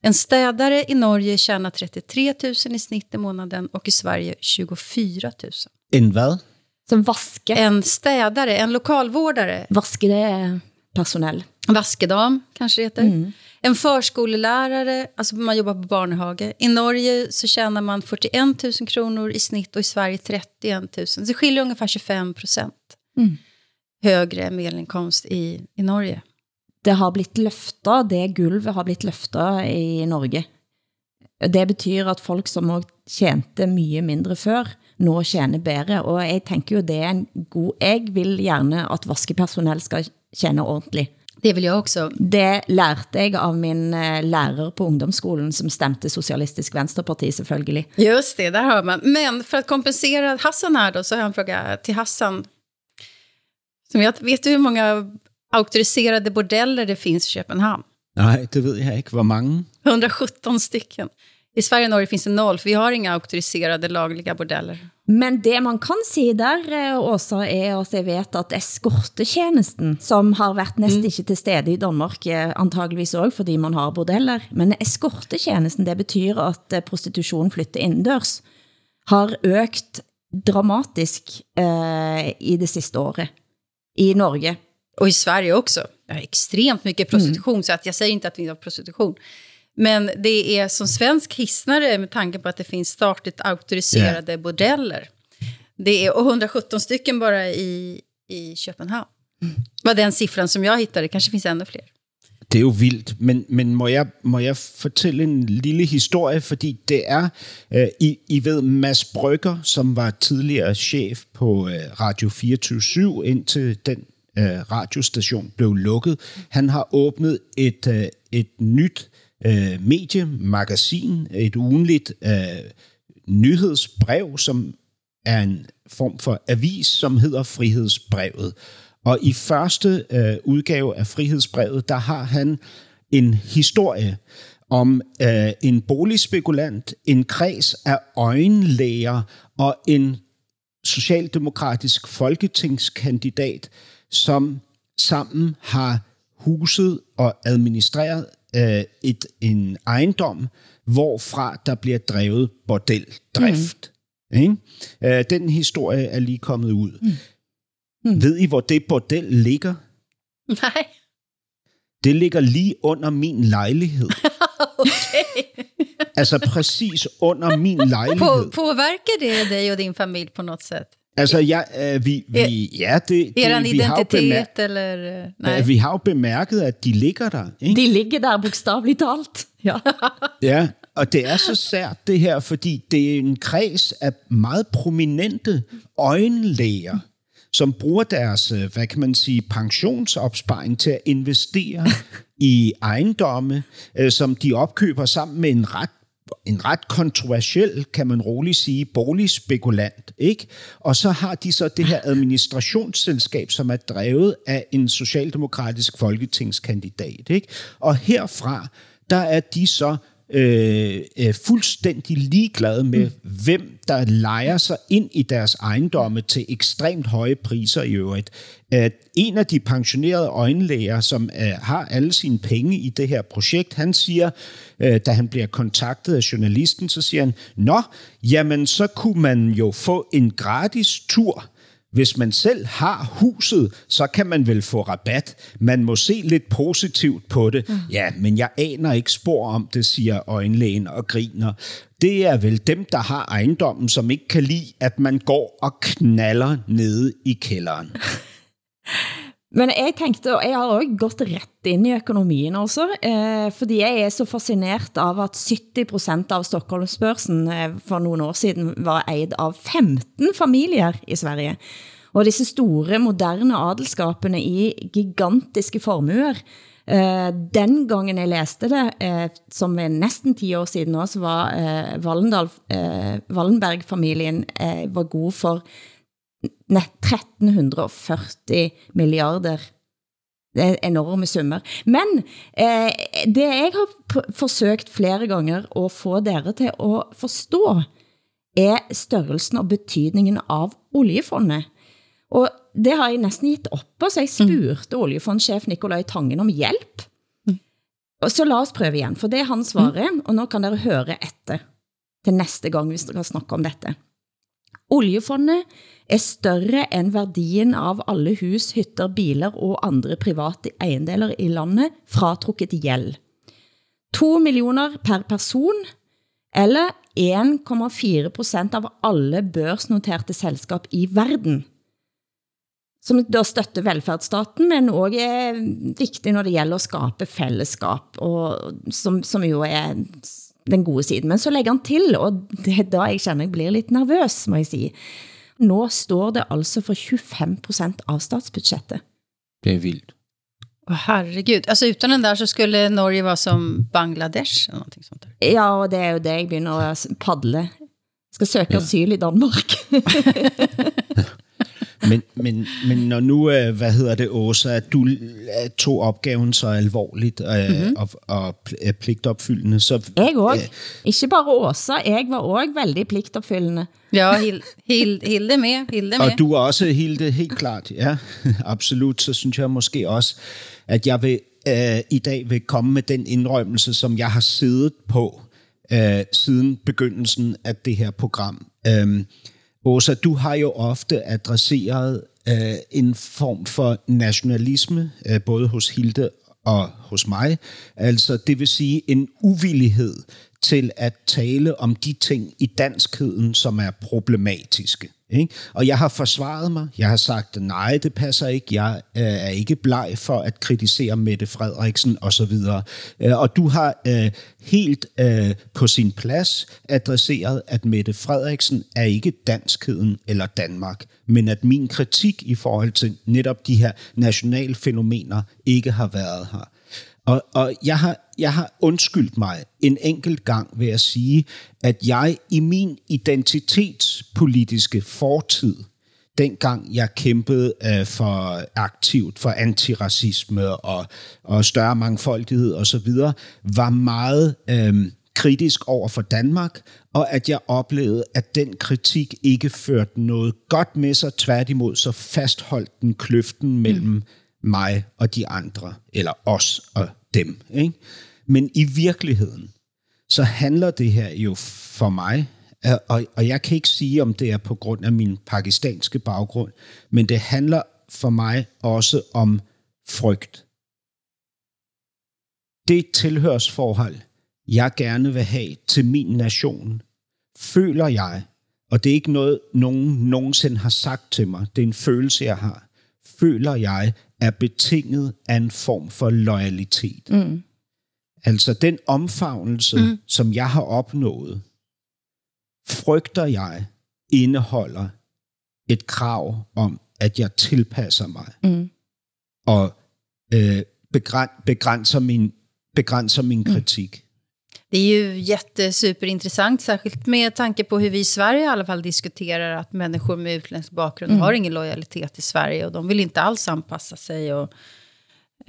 En städare i Norge tjänar 33 000 i snitt i månaden och i Sverige 24 000. En vad? Som vaske. En städare, en lokalvårdare. Vaske, det är personell. Vaskedam kanske det heter. Mm. En förskolelärare, alltså man jobbar på barnhage. I Norge så tjänar man 41 000 kronor i snitt och i Sverige 31 000. Så det skiljer ungefär 25 procent mm. högre medelinkomst i, i Norge. Det har blivit löfta, det gulvet har blivit löfta i Norge. Det betyder att folk som tjente mycket mindre för nu tjänar bättre. Och jag tänker ju det är en god... Jag vill gärna att vaskepersonell ska tjäna ordentligt. Det vill jag också. Det lærte jeg av min eh, lærer på ungdomsskolen, som stemte Socialistisk Venstreparti selvfølgelig. Just det, där hör man. Men för att kompensera Hassan här då, så har jag en fråga till Hassan. Som jag, vet du hur många auktoriserade bordeller det finns i Köpenhamn? Nej, det ved jeg ikke. Hvor mange? 117 stycken. I Sverige och Norge finns det noll, för vi har inga auktoriserade lagliga bordeller. Men det man kan si der, eh, Åsa, er at jeg vet at eskortetjenesten, som har været næsten ikke til stede i Danmark, eh, antageligvis også, fordi man har bordeller, men eskortetjenesten, det betyder at eh, prostitution flytter indendørs, har økt dramatisk eh, i det sidste året i Norge. Och i Sverige också. Det är extremt mycket prostitution, så att jag säger inte att vi har prostitution. Men det är som svensk hissnare med tanke på att det finns statligt auktoriserade bordeller. Det är och 117 stycken bara i, i Köpenhamn. var den siffran som jag hittade. Kanske finns ännu fler. Det er jo vildt, men, men må, jeg, må jeg fortælle en lille historie, fordi det er, øh, I, I ved Mads Brygger, som var tidligere chef på øh, Radio 24 indtil den øh, radiostation blev lukket. Han har åbnet et, øh, et nyt øh, medie, magasin, et ugenligt øh, nyhedsbrev, som er en form for avis, som hedder Frihedsbrevet. Og i første øh, udgave af Frihedsbrevet, der har han en historie om øh, en boligspekulant, en kreds af øjenlæger og en socialdemokratisk folketingskandidat, som sammen har huset og administreret øh, et, en ejendom, hvorfra der bliver drevet bordeldrift. Mm. Ikke? Øh, den historie er lige kommet ud. Mm. Mm. Ved I, hvor det bordel ligger? Nej. Det ligger lige under min lejlighed. okay. altså præcis under min lejlighed. På, påverkar det dig och din familj på något sätt? Altså, ja, øh, vi, vi, ja, det, det, Er vi, har jo identitet bemær- eller... øh, Nej. vi har jo bemærket, at de ligger der. Ikke? De ligger der bogstaveligt talt. Ja. Ja, og det er så sært det her, fordi det er en kreds af meget prominente øjenlæger, som bruger deres, øh, hvad kan man sige, pensionsopsparing til at investere i ejendomme, som de opkøber sammen med en ret en ret kontroversiel, kan man roligt sige, boligspekulant, ikke? Og så har de så det her administrationsselskab, som er drevet af en socialdemokratisk folketingskandidat, ikke? Og herfra, der er de så øh, øh, fuldstændig ligeglade med, mm. hvem der lejer sig ind i deres ejendomme til ekstremt høje priser i øvrigt. At en af de pensionerede øjenlæger, som øh, har alle sine penge i det her projekt, han siger, øh, da han bliver kontaktet af journalisten, så siger han, Nå, jamen så kunne man jo få en gratis tur hvis man selv har huset, så kan man vel få rabat. Man må se lidt positivt på det. Mm. Ja, men jeg aner ikke spor om det, siger øjenlægen og griner. Det er vel dem, der har ejendommen, som ikke kan lide, at man går og knaller nede i kælderen. Men jeg tænkte, og jeg har også gått rett ind i økonomien også, eh, fordi jeg er så fascineret av at 70% av Stockholmsbørsen eh, for nogle år siden var eid av 15 familier i Sverige. Og disse store, moderne adelskapene i gigantiske formuer, eh, den gangen jeg læste det, eh, som er næsten 10 år siden også, var eh, Wallendal, eh, Wallenberg-familien eh, var god for net 1340 milliarder. Det er enorme summer. Men eh, det jeg har forsøgt flere gange at få dere til at forstå, er størrelsen og betydningen av oljefondet. Og det har jeg næsten givet op, så jeg spurgte mm. oljefondschef Nikolaj Tangen om hjælp. Mm. Og så lad os prøve igen, for det er han svarer, mm. og nu kan dere høre efter til næste gang, vi skal snakke om dette. Oljefondet er større end værdien av alle hus, hytter, biler og andre private ejendeler i landet fratrukket gjeld. 2 millioner per person, eller 1,4 procent av alle børsnoterte selskab i verden. Som da støtter velfærdsstaten, men også er vigtig når det gælder at skabe fællesskab, og som, som jo er den gode siden. Men så lægger han til, og det er da jeg kender, jeg bliver lidt nervøs, må jeg sige. Nå står det altså for 25% av statsbudgettet. Det er vildt. Åh, herregud. Alltså utan den där så skulle Norge vara som Bangladesh eller någonting sånt där. Ja, og det er jo det, jeg begynner å s- padle. Skal søke asyl i Danmark. Men, men, men når nu, øh, hvad hedder det, Åsa, at du øh, tog opgaven så alvorligt øh, mm-hmm. og, og pl- er pligtopfyldende, så... Jeg også. øh, Ikke bare Åsa, jeg var også veldig pligtopfyldende. Ja, Hil, Hil, Hilde med. Hilde med. Og du er også Hilde, helt klart, ja, absolut. Så synes jeg måske også, at jeg vil øh, i dag vil komme med den indrømmelse, som jeg har siddet på øh, siden begyndelsen af det her program. Øh, Åsa, du har jo ofte adresseret øh, en form for nationalisme, øh, både hos Hilde og hos mig. Altså, det vil sige en uvillighed til at tale om de ting i danskheden, som er problematiske. Ikke? Og jeg har forsvaret mig. Jeg har sagt, nej, det passer ikke. Jeg øh, er ikke bleg for at kritisere Mette Frederiksen osv. Øh, og du har øh, helt øh, på sin plads adresseret, at Mette Frederiksen er ikke danskheden eller Danmark, men at min kritik i forhold til netop de her nationale fænomener ikke har været her. Og, og jeg, har, jeg har undskyldt mig en enkelt gang ved at sige, at jeg i min identitetspolitiske fortid, dengang jeg kæmpede øh, for aktivt for antiracisme og, og større mangfoldighed osv., var meget øh, kritisk over for Danmark, og at jeg oplevede, at den kritik ikke førte noget godt med sig. Tværtimod så fastholdt den kløften mellem mm. mig og de andre, eller os og dem. Ikke? Men i virkeligheden, så handler det her jo for mig, og, og jeg kan ikke sige, om det er på grund af min pakistanske baggrund, men det handler for mig også om frygt. Det tilhørsforhold, jeg gerne vil have til min nation, føler jeg, og det er ikke noget, nogen nogensinde har sagt til mig, det er en følelse, jeg har, føler jeg er betinget af en form for loyalitet. Mm. Altså den omfavnelse, mm. som jeg har opnået, frygter jeg indeholder et krav om, at jeg tilpasser mig Mm. og øh, begræn- begrænser min, begrænser min kritik. Det är ju jättesuperintressant, särskilt med tanke på hur vi i Sverige i alla fall diskuterar att människor med utländsk bakgrund har ingen lojalitet i Sverige och de vill inte alls anpassa sig och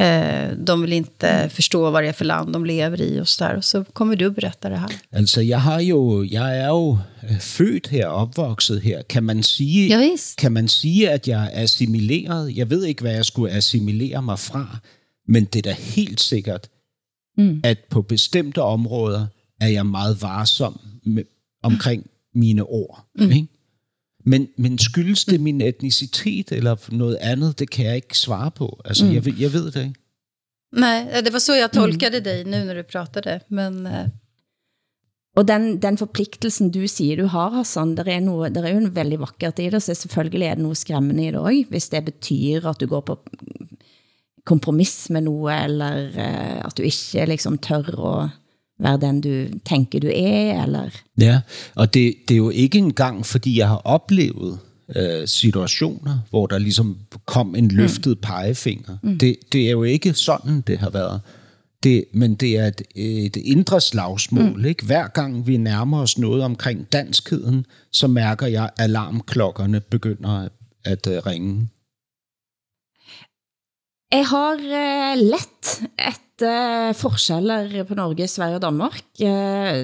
eh, de vill inte förstå vad det är för land de lever i och så där. Och så kommer du berätta det här. Altså, jeg har jo, jeg er jo øh, født her, opvokset her. Kan man sige, Ja, kan man sige, at jeg er assimileret? Jeg ved ikke, hvad jeg skulle assimilere mig fra, men det da helt sikkert, mm. at på bestemte områder er jeg meget varsom med, omkring mine ord. Mm. Ikke? Men, men skyldes det min etnicitet eller noget andet, det kan jeg ikke svare på. Altså, mm. jeg, ved- jeg ved det ikke. Nej, det var så jag tolkade dig nu när du pratade. Men eh, Og den, den forpliktelsen du siger, du har, Hassan, der er, noe, der er jo en veldig vakkert i det, så selvfølgelig er det noe skræmmende i det også, hvis det betyder at du går på kompromiss med noe, eller eh, at du ikke liksom tør å være den du tænker du er, eller... Ja, og det, det er jo ikke engang, fordi jeg har oplevet øh, situationer, hvor der ligesom kom en løftet pegefinger. Mm. Det, det er jo ikke sådan, det har været. Det, men det er et, et indre slagsmål. Mm. Ikke? Hver gang vi nærmer os noget omkring danskheden, så mærker jeg, at alarmklokkerne begynder at øh, ringe. Jeg har eh, lett etter eh, forskeller på Norge, Sverige og Danmark. Eh,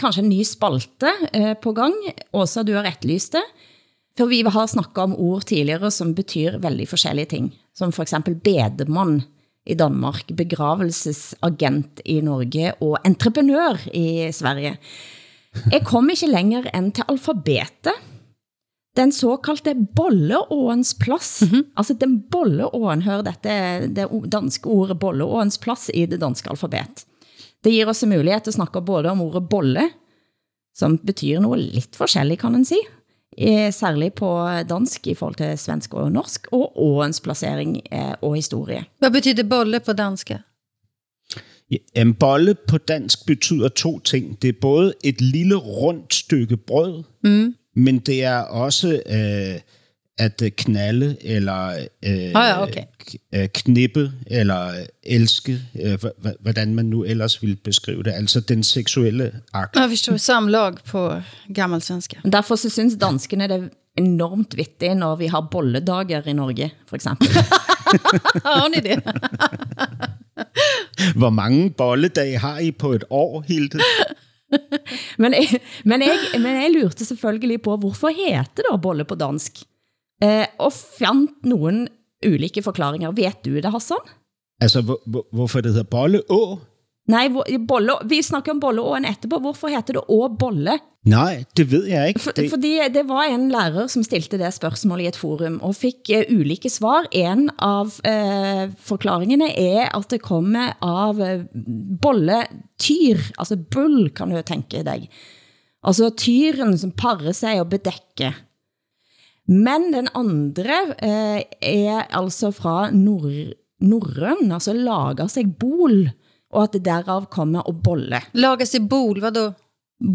kanskje en ny spalte på gang. Åsa, du har etterlyst det. For vi har snakket om ord tidligere som betyr veldig forskellige ting. Som for eksempel bedemann i Danmark, begravelsesagent i Norge og entreprenør i Sverige. Jeg kom ikke længere end til alfabetet. Den såkaldte bolleåens plass. Mm -hmm. Altså den bolleåen, hør dette, det danske ordet bolleåens plass i det danske alfabet. Det giver oss en mulighed til at snakke både om ordet bolle, som betyder noget lidt forskelligt, kan man si. Eh, Særligt på dansk i forhold til svensk og norsk, og åens placering eh, og historie. vad betyder bolle på danska? Ja, En bolle på dansk betyder to ting. Det er både et lille rundt stykke brød, mm. Men det er også øh, at knalde, eller øh, Ah, ja, okay. øh, knippe, eller elske, øh, hvordan man nu ellers vil beskrive det. Altså den seksuelle akt. Jag förstår, samlag på gammelsvenska. Derfor så synes danskene det er enormt vittigt, når vi har bolledager i Norge, for eksempel. Har ni det? Hvor mange bolledage har I på et år, Hilde? Men jeg, men, jeg, men jeg lurte selvfølgelig på, hvorfor heter det bolle på dansk? Eh, og fandt nogen ulike forklaringer. Vet du det, Hassan? Altså, hvor, hvor, hvorfor det hedder å Nej, hvor, bolle, vi snakker om bolleåen etterpå. Hvorfor heter det å bolle? Nej, det ved jeg ikke. For, Det, fordi det var en lærer, som stilte det spørgsmål i et forum, og fik uh, ulike svar. En av uh, forklaringene er, at det kommer av uh, bolletyr, altså bull, kan du tænke dig. Altså tyren som parer sig og bedækker. Men den andre uh, er altså fra nor norrøn, altså lager sig bol, og at det derav kommer og bolle. Lagas i bol, vadå?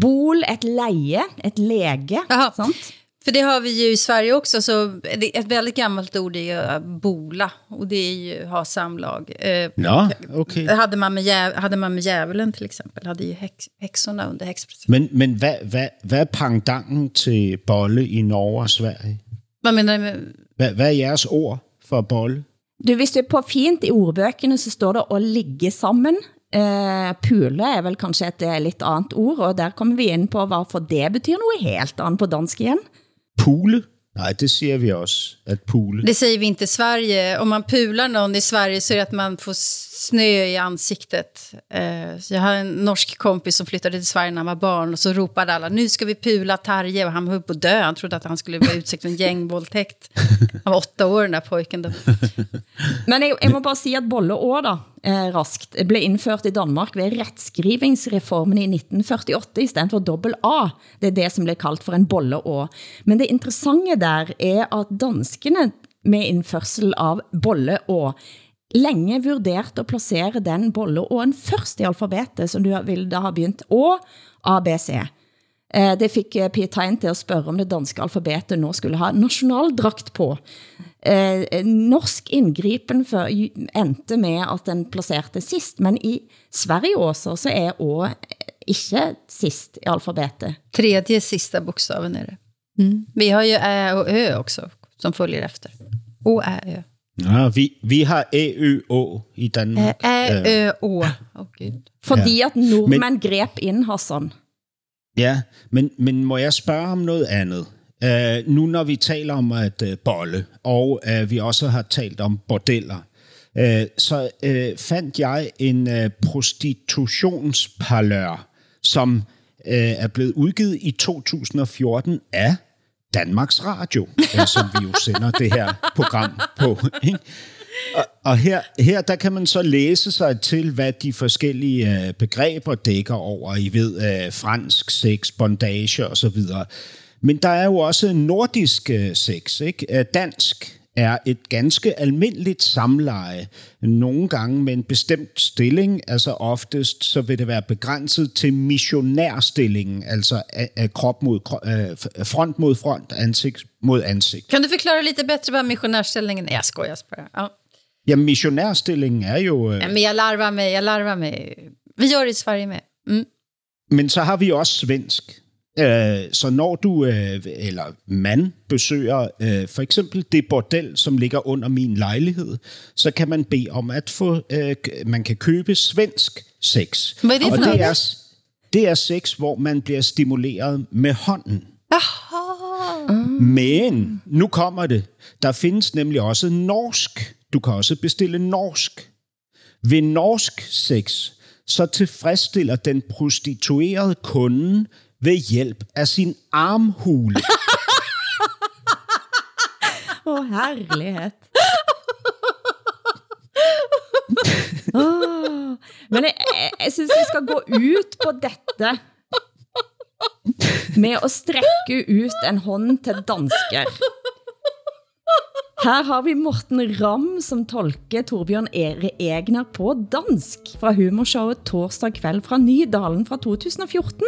Bol, et leje, et lege, Jaha. sant? För det har vi ju i Sverige också. Så det är ett väldigt gammalt ord är ju att bola. Och det är ju ha samlag. Eh, Nå, okay. Det hade man, med hade man med djävulen till exempel. Hade ju häx, häxorna under häxprocessen. Men, men hvad, hvad, hvad er pangdangen til bolle i Norge og Sverige? Vad menar du med... Hvad, hvad er jeres ord for bolle? Du, hvis du er på fint i ordbøkene, så står det at ligge sammen. Eh, pule er vel kanskje et eh, lidt andet ord, og der kommer vi ind på, hvorfor det betyder noget helt andet på dansk igen. Pule? Nej, det siger vi også, at pule. Det säger vi inte i Sverige. Om man pular någon i Sverige så är det att man får snö i ansiktet. Eh, så jag har en norsk kompis som flyttade till Sverige när han var barn och så ropade alla nu ska vi pula Tarje och han var på att dö. Han trodde att han skulle bli utsatt för en gängvåldtäkt. Han var åtta år den där pojken då. Men jeg, jeg må bare sige, at bolleår da, eh, raskt, blev indført i Danmark ved retskrivingsreformen i 1948 i stedet for dobbelt A. Det er det som blev kaldt for en bolleår. Men det interessante der er at danskene med indførsel av bolleår længe vurdert at placere den bolleåen først i alfabetet, som du ville da ha begynt, og ABC. Eh, Det fik eh, Pia Tegn til at spørge om det danske alfabetet nå skulle ha nationaldragt på. Eh, norsk indgripen for, endte med at den placerte sist, men i Sverige også, så er å ikke sist i alfabetet. Tredje sista bokstaven är det. Vi har ju ä och ö också som följer efter. O, ä, ö. Ja, vi, vi har AØÅ i Danmark. Ä, ö, å. Åh gud. Fordi at nordmænd greb ind, Hassan. Ja, men, men må jeg spørge om noget andet? Uh, nu når vi taler om at uh, bolle, og uh, vi også har talt om bordeller, uh, så uh, fandt jeg en uh, prostitutionsparlør, som uh, er blevet udgivet i 2014 af Danmarks Radio, som vi jo sender det her program på. Ikke? Og, og her, her der kan man så læse sig til, hvad de forskellige øh, begreber dækker over. I ved, øh, fransk sex, bondage og så videre. Men der er jo også nordisk øh, sex. Ikke? Øh, dansk er et ganske almindeligt samleje, nogle gange med en bestemt stilling, altså oftest så vil det være begrænset til missionærstillingen, altså krop mod krop, øh, front mod front, ansigt mod ansigt. Kan du förklara lite bättre vad missionärställningen är? Jag skojar bara. Ja. Ja, missionærstillingen er jo... Øh, Ja, men jag larvar mig, jag larvar mig. Vi gör det i Sverige med. Mm. Men så har vi også svensk. Øh, så når du, øh, eller man, besøger øh, for eksempel det bordel, som ligger under min lejlighed, så kan man bede om at få, øh, man kan købe svensk sex. Hvad er det Og for det noget? er, det er sex, hvor man bliver stimuleret med hånden. Jaha. Men nu kommer det. Der findes nemlig også norsk. Du kan også bestille norsk. Ved norsk sex, så tilfredsstiller den prostituerede kunden ved hjælp af sin armhule. Åh, oh, herlighet. oh, men jeg, jeg, jeg synes vi skal gå ut på dette med at strække ut en hånd til dansker. Her har vi Morten Ram, som tolker Torbjørn Ere Egner på dansk fra humorshowet Torsdag kveld fra Nydalen fra 2014.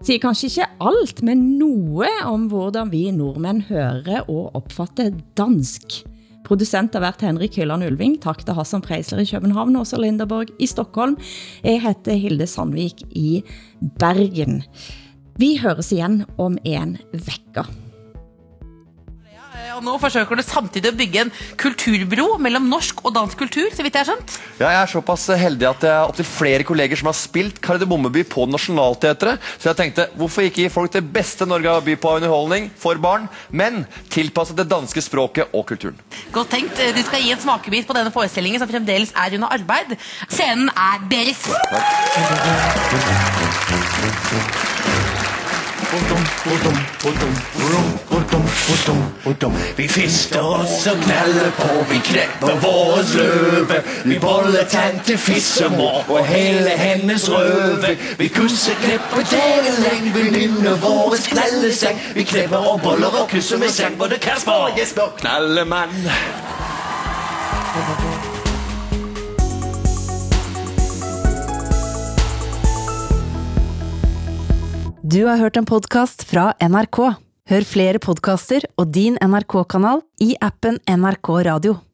Siger kanskje ikke alt, men noe om hvordan vi nordmænd hører og opfatter dansk. Producent har været Henrik Hylland Ulving. Tak til Hassan Preisler i København og Åsa Linderborg i Stockholm. Jeg heter Hilde Sandvik i Bergen. Vi høres igen om en vecka. Og nå forsøker du samtidig å bygge en kulturbro mellom norsk og dansk kultur, så vidt jeg har skjønt. Ja, jeg er såpass heldig at jeg har opptil flere kolleger som har spilt Kardemommeby på Nationalteatret. Så jeg tenkte, hvorfor ikke gi folk det beste Norge har å by på av underholdning for barn, men tilpasset det danske språket og kulturen? Godt tenkt. Du skal gi en smakebit på denne forestillingen som fremdeles er under arbeid. Scenen er deres. Vi fister os og knalder på, vi knæpper vores løve. Vi boller tante fissemor og hele hendes røve. Vi kusser, knæpper dagen længe, vi nynner vores knaldesang Vi knæpper og boller og kysser med sang, både Kasper og Jesper Knallemand. Du har hørt en podcast fra NRK. Hør flere podcaster og din NRK-kanal i appen NRK Radio.